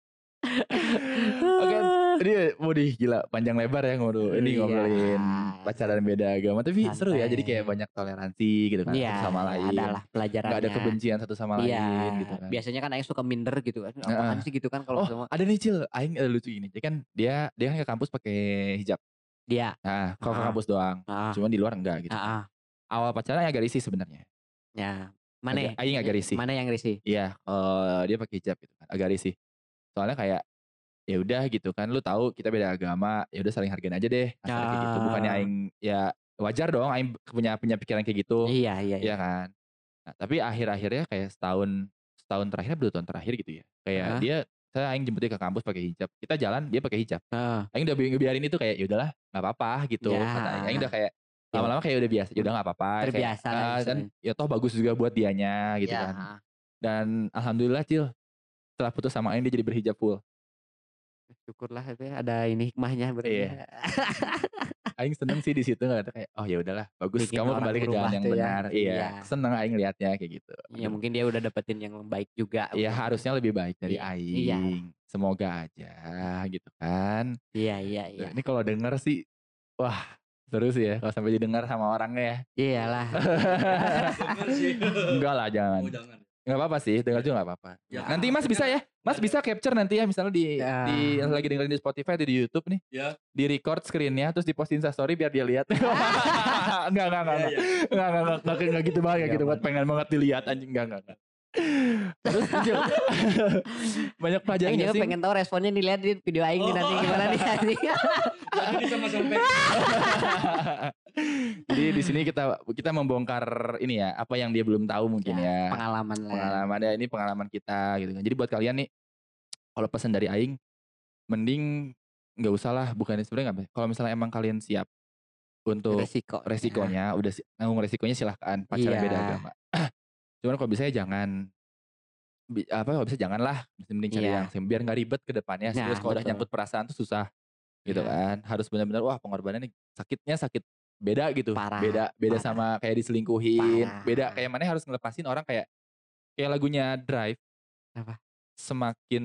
Oke, Ini mau di gila panjang lebar ya ngobrol. Ini Iya. ngobrolin pacaran beda agama, tapi seru ya. Jadi kayak Santai. banyak toleransi gitu kan Iya, satu sama lain. adalah pelajarannya. Nggak ada kebencian satu sama Iya, lain gitu kan. biasanya kan Aing suka minder gitu kan. Apaan Heeh. sih gitu kan kalau Oh, semua ada nih Cil, aing ada lucu gini. Jadi kan dia dia kan ke kampus pakai hijab. dia. Nah, kalau ke kampus doang. Heeh. Cuman di luar enggak gitu. Heeh. Awal pacaran agak risih sebenarnya. Ya. Mana? Agak- Aing agak risih. Mana yang risih? Iya, kalau dia pakai hijab gitu kan, agak risih. Soalnya kayak ya udah gitu kan, lu tahu kita beda agama, ya udah saling hargain aja deh, asal kayak gitu. Bukannya Ah. aing ya wajar dong aing punya punya pikiran kayak gitu, Iya, iya, iya kan. Nah, tapi akhir-akhirnya kayak setahun setahun terakhir dua tahun terakhir gitu ya. Kayak Heeh. dia saya aing jemput dia ke kampus pakai hijab. Kita jalan dia pakai hijab. Heeh. Aing udah bi- ngebiarin itu kayak ya udahlah, nggak apa-apa gitu. Ya. Aing. Udah kayak Ya. lama-lama kayak udah biasa, ya udah nggak apa-apa. kayak, Terbiasa lah ah, kan istilahnya. ya toh bagus juga buat dianya gitu Ya. kan. Dan alhamdulillah Cil, setelah putus sama Aing dia jadi berhijab full. Syukurlah itu ya, ada ini hikmahnya berarti. Iya. ya. [laughs] Aing seneng sih di situ nggak kayak oh ya udahlah bagus Bikin kamu kembali ke jalan yang ya. benar. Iya. Iya. Seneng Aing liatnya kayak gitu. Ya mungkin dia udah dapetin yang baik juga. Iya harusnya lebih baik dari Iya, Aing. iya. Semoga aja gitu kan. Iya, iya, iya. Ini kalau denger sih wah seru sih ya kalau sampai didengar sama orangnya ya. Iyalah. [laughs] Enggak lah [laughs] jangan. Oh, jangan. Enggak apa-apa sih, dengar juga enggak apa-apa. Ya, nanti Mas bisa ya. Mas bisa capture nanti ya misalnya di Ya. di yang lagi dengerin di Spotify atau di YouTube nih. Ya. Di record screennya terus di posting story biar dia lihat. [laughs] enggak enggak enggak. Iya, Enggak enggak enggak enggak, enggak, gitu banget Iya, gitu buat pengen banget dilihat anjing enggak enggak. Terus [laughs] banyak pelajaran Aing juga sih? pengen tahu responnya dilihat di video Aing nih nanti Oh. gimana nih anjing. [laughs] Jadi sama-sama Jadi di sini kita kita membongkar ini ya, apa yang dia belum tahu mungkin ya. Pengalaman lah. pengalaman ya ini pengalaman kita gitu kan. Jadi buat kalian nih kalau pesan dari aing mending nggak usah lah bukannya sebenarnya nggak apa- kalau misalnya emang kalian siap untuk Resiko. resikonya udah si- nanggung resikonya silahkan pacaran Iya. beda agama. [clears throat] Cuman kalau bisa ya jangan apa kalau bisa janganlah mending cari Iya. yang sim- biar nggak ribet ke depannya. Nah, Terus kalau udah nyangkut perasaan tuh susah gitu Nah. kan. Harus benar-benar wah pengorbanannya sakitnya sakit beda gitu. Parah, beda beda parah. sama kayak diselingkuhin. Parah. Beda kayak mana harus ngelepasin orang kayak kayak lagunya Drive. Apa? Semakin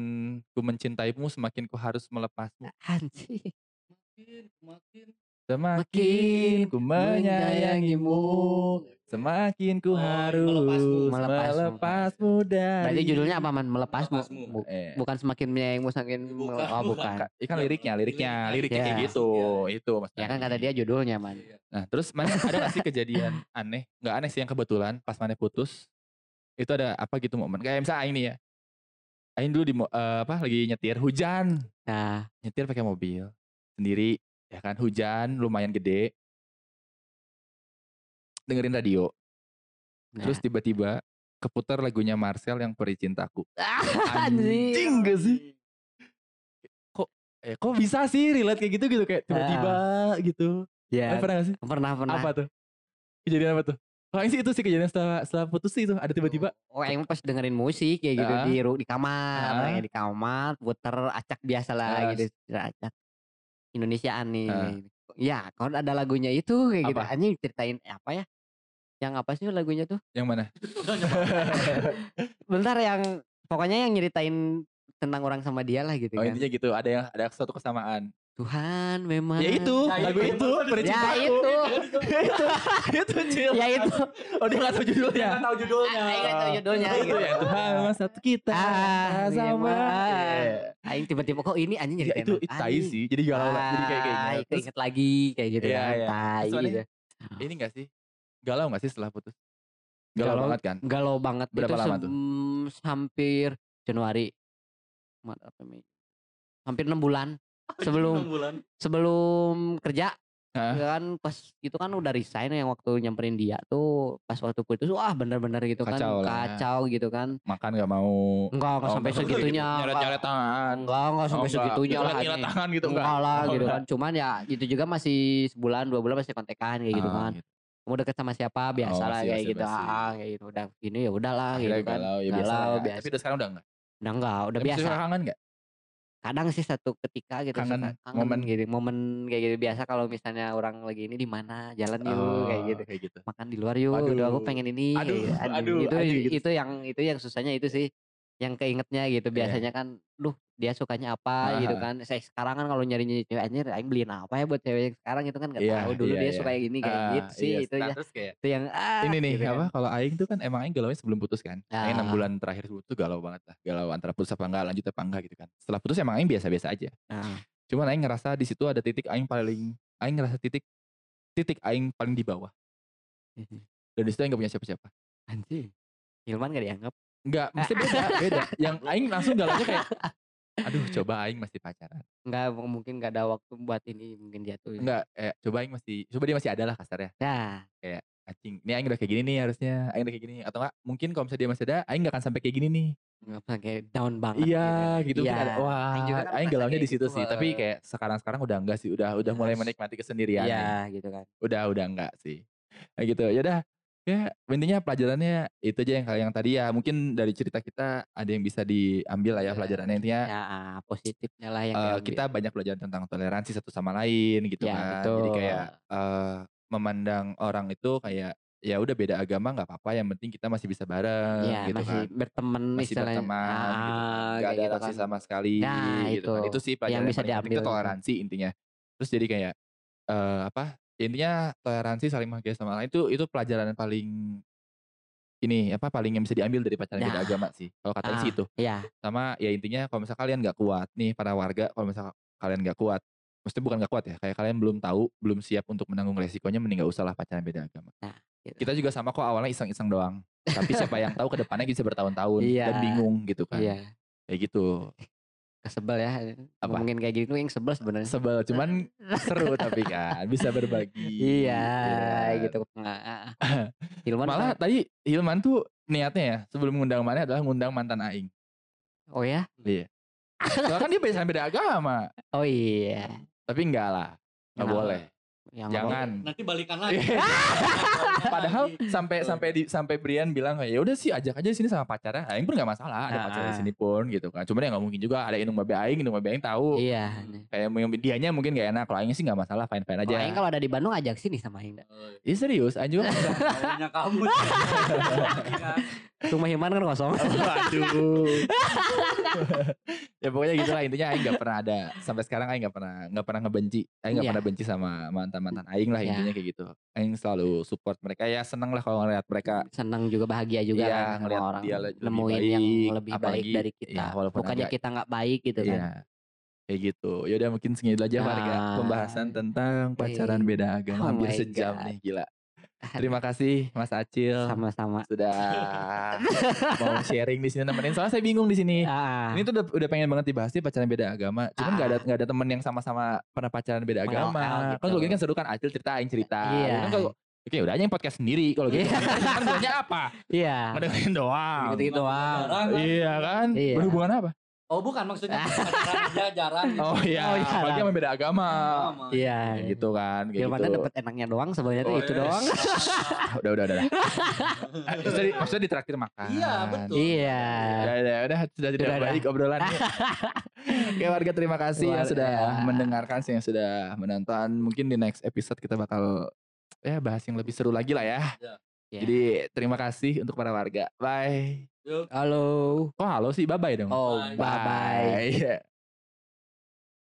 ku mencintaimu, semakin ku harus melepasmu. Anjing. Makin, makin. Semakin ku menyayangimu, semakin ku Oh, harus melepasmu. Melepasmu. melepasmu dari. Berarti judulnya apa man? Melepasmu. Melepasmu. Bu- Eh, Bukan semakin menyayangimu semakin Bukan, oh bukan. Ka- Ikan liriknya, liriknya, liriknya kayak Iya. gitu. Itu maksudnya. Ya kan kata dia judulnya man. Iya. Nah, terus mana ada gak sih kejadian [laughs] aneh? Nggak aneh sih yang kebetulan pas mana putus, itu ada apa gitu momen kayak misalnya Aing nih ya Aing dulu di eh, apa lagi nyetir hujan Nah, nyetir pakai mobil sendiri ya kan hujan lumayan gede. Dengerin radio. Nah. terus tiba-tiba keputar lagunya Marcel yang Peri Cintaku. [laughs] Anjing. gak sih? Kok eh kok bisa sih relate kayak gitu gitu? Kayak tiba-tiba gitu. Ya, Aing pernah gak sih? pernah pernah. apa tuh? Kejadian apa tuh? Aing sih itu sih kejadian setelah, setelah putus sih itu. Ada tiba-tiba. Oh, yang pas dengerin musik kayak gitu Ah. di di kamar, Ah. kayak di kamar, puter acak biasa lah Ah, gitu, acak. Indonesiaan nih. Ah. Ya, kalau ada lagunya itu kayak gitu. Apa? Anjing ceritain apa ya? Yang apa sih lagunya tuh? yang mana [laughs] Bentar yang pokoknya yang nyeritain tentang orang sama dia lah gitu oh kan. intinya gitu ada yang ada suatu kesamaan Tuhan memang. ya itu Ya, lagu itu. itu Ya Cintaku itu. [laughs] [laughs] itu itu Cil. ya itu. oh dia gak tahu judulnya Jangan tahu judulnya. Ah, ingat tahu judulnya itu gitu. ya Tuhan memang satu kita Ah, sama iya. Aing tiba-tiba kok ini anjing Ya, nyeritain itu itu tai sih jadi galau lah jadi kayak kayak Ah, gitu. Inget lagi kayak gitu Iya, kan. iya. Tai gitu. ini gak sih galau gak sih setelah putus galau, Galau. banget kan Galau banget Berapa itu lama tuh? hampir Januari. Maret, Mei. Hampir enam bulan [laughs] sebelum bulan. sebelum kerja Hah? ya kan pas itu kan udah resign yang waktu nyamperin dia tuh pas waktu putus wah bener-bener gitu Kacau kan lah. kacau gitu kan makan gak mau enggak enggak Oh, sampai enggak, segitunya [laughs] nyoret tangan enggak enggak sampai Oh, enggak. segitunya lah ini. tangan gitu enggak, enggak lah Oh, gitu enggak. kan cuman ya itu juga masih sebulan dua bulan masih kontekan kayak gitu Ah, kan gitu. kamu deket sama siapa biasa Oh, lah kayak gitu ah kayak gitu udah gini ya udahlah gitu kan galau ya biasa ya. biasa. tapi udah sekarang udah enggak udah enggak udah biasa kangen gak kadang sih satu ketika gitu Kangen, suka kangen momen. gitu momen kayak gitu biasa kalau misalnya orang lagi ini di mana jalan yuk kayak gitu Oh, kayak gitu makan di luar yuk aduh aku Aduh. pengen ini Aduh, [laughs] gitu. aduh, itu anjing gitu. itu yang itu yang susahnya itu sih yang keingetnya gitu Iya. biasanya kan duh dia sukanya apa gitu Ah. kan saya sekarang kan kalau nyari nyari cewek anjir aing beliin apa ya buat cewek yang sekarang itu kan nggak Iya, tahu dulu iya, dia iya. suka yang ini kayak Ah, gitu sih iya, itu ya kayak itu yang ah ini nih gitu kan. apa kalau Aing tuh kan emang Aing galaunya sebelum putus kan Aing enam Ah. bulan terakhir tuh galau banget lah galau antara putus apa enggak lanjut apa enggak gitu kan setelah putus emang Aing biasa-biasa aja Nah, cuman Aing ngerasa di situ ada titik Aing paling Aing ngerasa titik titik Aing paling di bawah dan di situ Aing gak punya siapa-siapa anjing Hilman gak dianggap Enggak, mesti [laughs] beda, beda. Yang Aing langsung galaunya kayak, aduh [laughs] coba Aing masih pacaran. nggak mungkin nggak ada waktu buat ini mungkin dia tuh Enggak, eh, coba Aing masih, coba dia masih ada lah kasarnya. ya Anjing, ini Aing udah kayak gini nih harusnya, Aing udah kayak gini. Atau enggak, mungkin kalau misalnya dia masih ada, Aing gak akan sampai kayak gini nih. nggak pakai down banget Iya, gitu. Iya. mungkin ada, wah, Aing juga kan Aing galaunya kayak di situ gitu, sih. Tapi kayak sekarang-sekarang udah enggak sih, udah udah mulai menikmati kesendirian. iya nih. gitu kan Udah, udah enggak sih. Nah gitu, ya udah. Ya, intinya pelajarannya itu aja yang yang tadi ya. Mungkin dari cerita kita ada yang bisa diambil lah ya Iya. pelajarannya intinya. ya positifnya lah yang diambil. kita banyak belajar tentang toleransi satu sama lain gitu Ya, kan. Jadi betul. kayak eh, memandang orang itu kayak ya udah beda agama nggak apa-apa yang penting kita masih bisa bareng ya gitu masih kan. berteman Masih istilahnya berteman gitu kan. Ah, kayak ada gitu kan. sama sekali Nah, gitu kan. itu. Itu sih pelajaran bisa paling penting diambil itu itu. toleransi intinya. Terus jadi kayak eh apa? Ya Intinya toleransi saling menghargai sama lain itu itu pelajaran yang paling ini apa paling yang bisa diambil dari pacaran beda Nah. agama sih. Kalau kata sih Ah, itu ya sama ya intinya kalau misalnya kalian nggak kuat nih para warga kalau misalnya kalian nggak kuat mesti bukan nggak kuat ya kayak kalian belum tahu belum siap untuk menanggung resikonya mending nggak usah lah pacaran beda agama gitu. kita juga sama kok awalnya iseng-iseng doang tapi siapa yang tahu ke depannya bisa bertahun-tahun Iya. dan bingung gitu kan iya kayak gitu kesebel ya Apa? ngomongin kayak gitu yang sebel sebenarnya. Sebel cuman [laughs] seru tapi kan bisa berbagi. Iya Iya. gitu. Hilman malah kan- tadi Hilman tuh niatnya ya sebelum ngundang mana adalah ngundang mantan Aing. Oh ya? Iya. Soalnya kan dia pacaran beda agama. Oh iya. Tapi enggak lah nggak Kenapa? boleh yang jangan Nanti balikan lagi. [laughs] Padahal Lagi. sampai sampai di sampai Brian bilang ya udah sih ajak aja di sini sama pacarnya. Aing pun nggak masalah ada Ah, pacar di sini pun gitu kan. Cuman ya nggak mungkin juga ada inung babe aing, inung babe aing tahu. iya Kayak yang dianya mungkin gak enak. Kalau aingnya sih nggak masalah, fine fine aja. Kalau Aing kalau ada di Bandung ajak sini sama Aing. Ih serius, aing juga. Maunya kamu. [laughs] Rumah Hilman kan kosong. Waduh. [laughs] ya pokoknya gitu lah intinya aing nggak pernah ada sampai sekarang aing nggak pernah nggak pernah ngebenci. Aing nggak Iya. pernah benci sama mantan mantan aing lah Iya. intinya kayak gitu. Aing selalu support mereka ya seneng lah kalau ngeliat mereka Senang juga bahagia juga Iya, kan ngeliat orang dia lebih nemuin yang baik, lebih baik apalagi, dari kita. ya, walaupun Bukannya agak- kita nggak baik gitu kan. Iya. Kayak gitu. Ya udah mungkin segini aja warga Nah. pembahasan tentang pacaran Iya. beda agama Oh hampir sejam God. nih gila. Terima kasih Mas Acil Sama-sama. sudah [laughs] mau sharing di sini nemenin. Soalnya saya bingung di sini. Ah, Ini tuh udah, udah pengen banget dibahas nih pacaran beda agama. Cuman nggak ada Ah. nggak ada temen yang sama-sama pernah pacaran beda agama. gitu. Kan kalau gini kan seru kan Acil ceritain cerita. Iya. Kan kalau Oke udah aja yang podcast sendiri kalau gitu. Iya. kan apa? iya. Ngedengerin doang. Gitu-gitu doang. Kan? Iya kan? Iya. Berhubungan apa? Oh bukan maksudnya [laughs] jarang gitu. Oh iya, Oh, iya. apalagi sama beda agama. Iya. Gitu kan, kayak Yang mana gitu. dapat enaknya doang sebenarnya Oh, itu iya. doang. [laughs] [laughs] udah udah udah. maksudnya, di- maksudnya ditraktir makan. Iya, betul. Iya. Ya udah udah sudah tidak Udah, udah. baik obrolannya. Oke warga terima kasih yang sudah ya. mendengarkan, yang sudah menonton. Mungkin di next episode kita bakal ya bahas yang lebih seru lagi lah ya. Ya. Ya. Jadi terima kasih untuk para warga. Bye. Yuk. Halo. Oh halo sih, bye bye dong. Oh, Bye. bye bye. [laughs] Bye.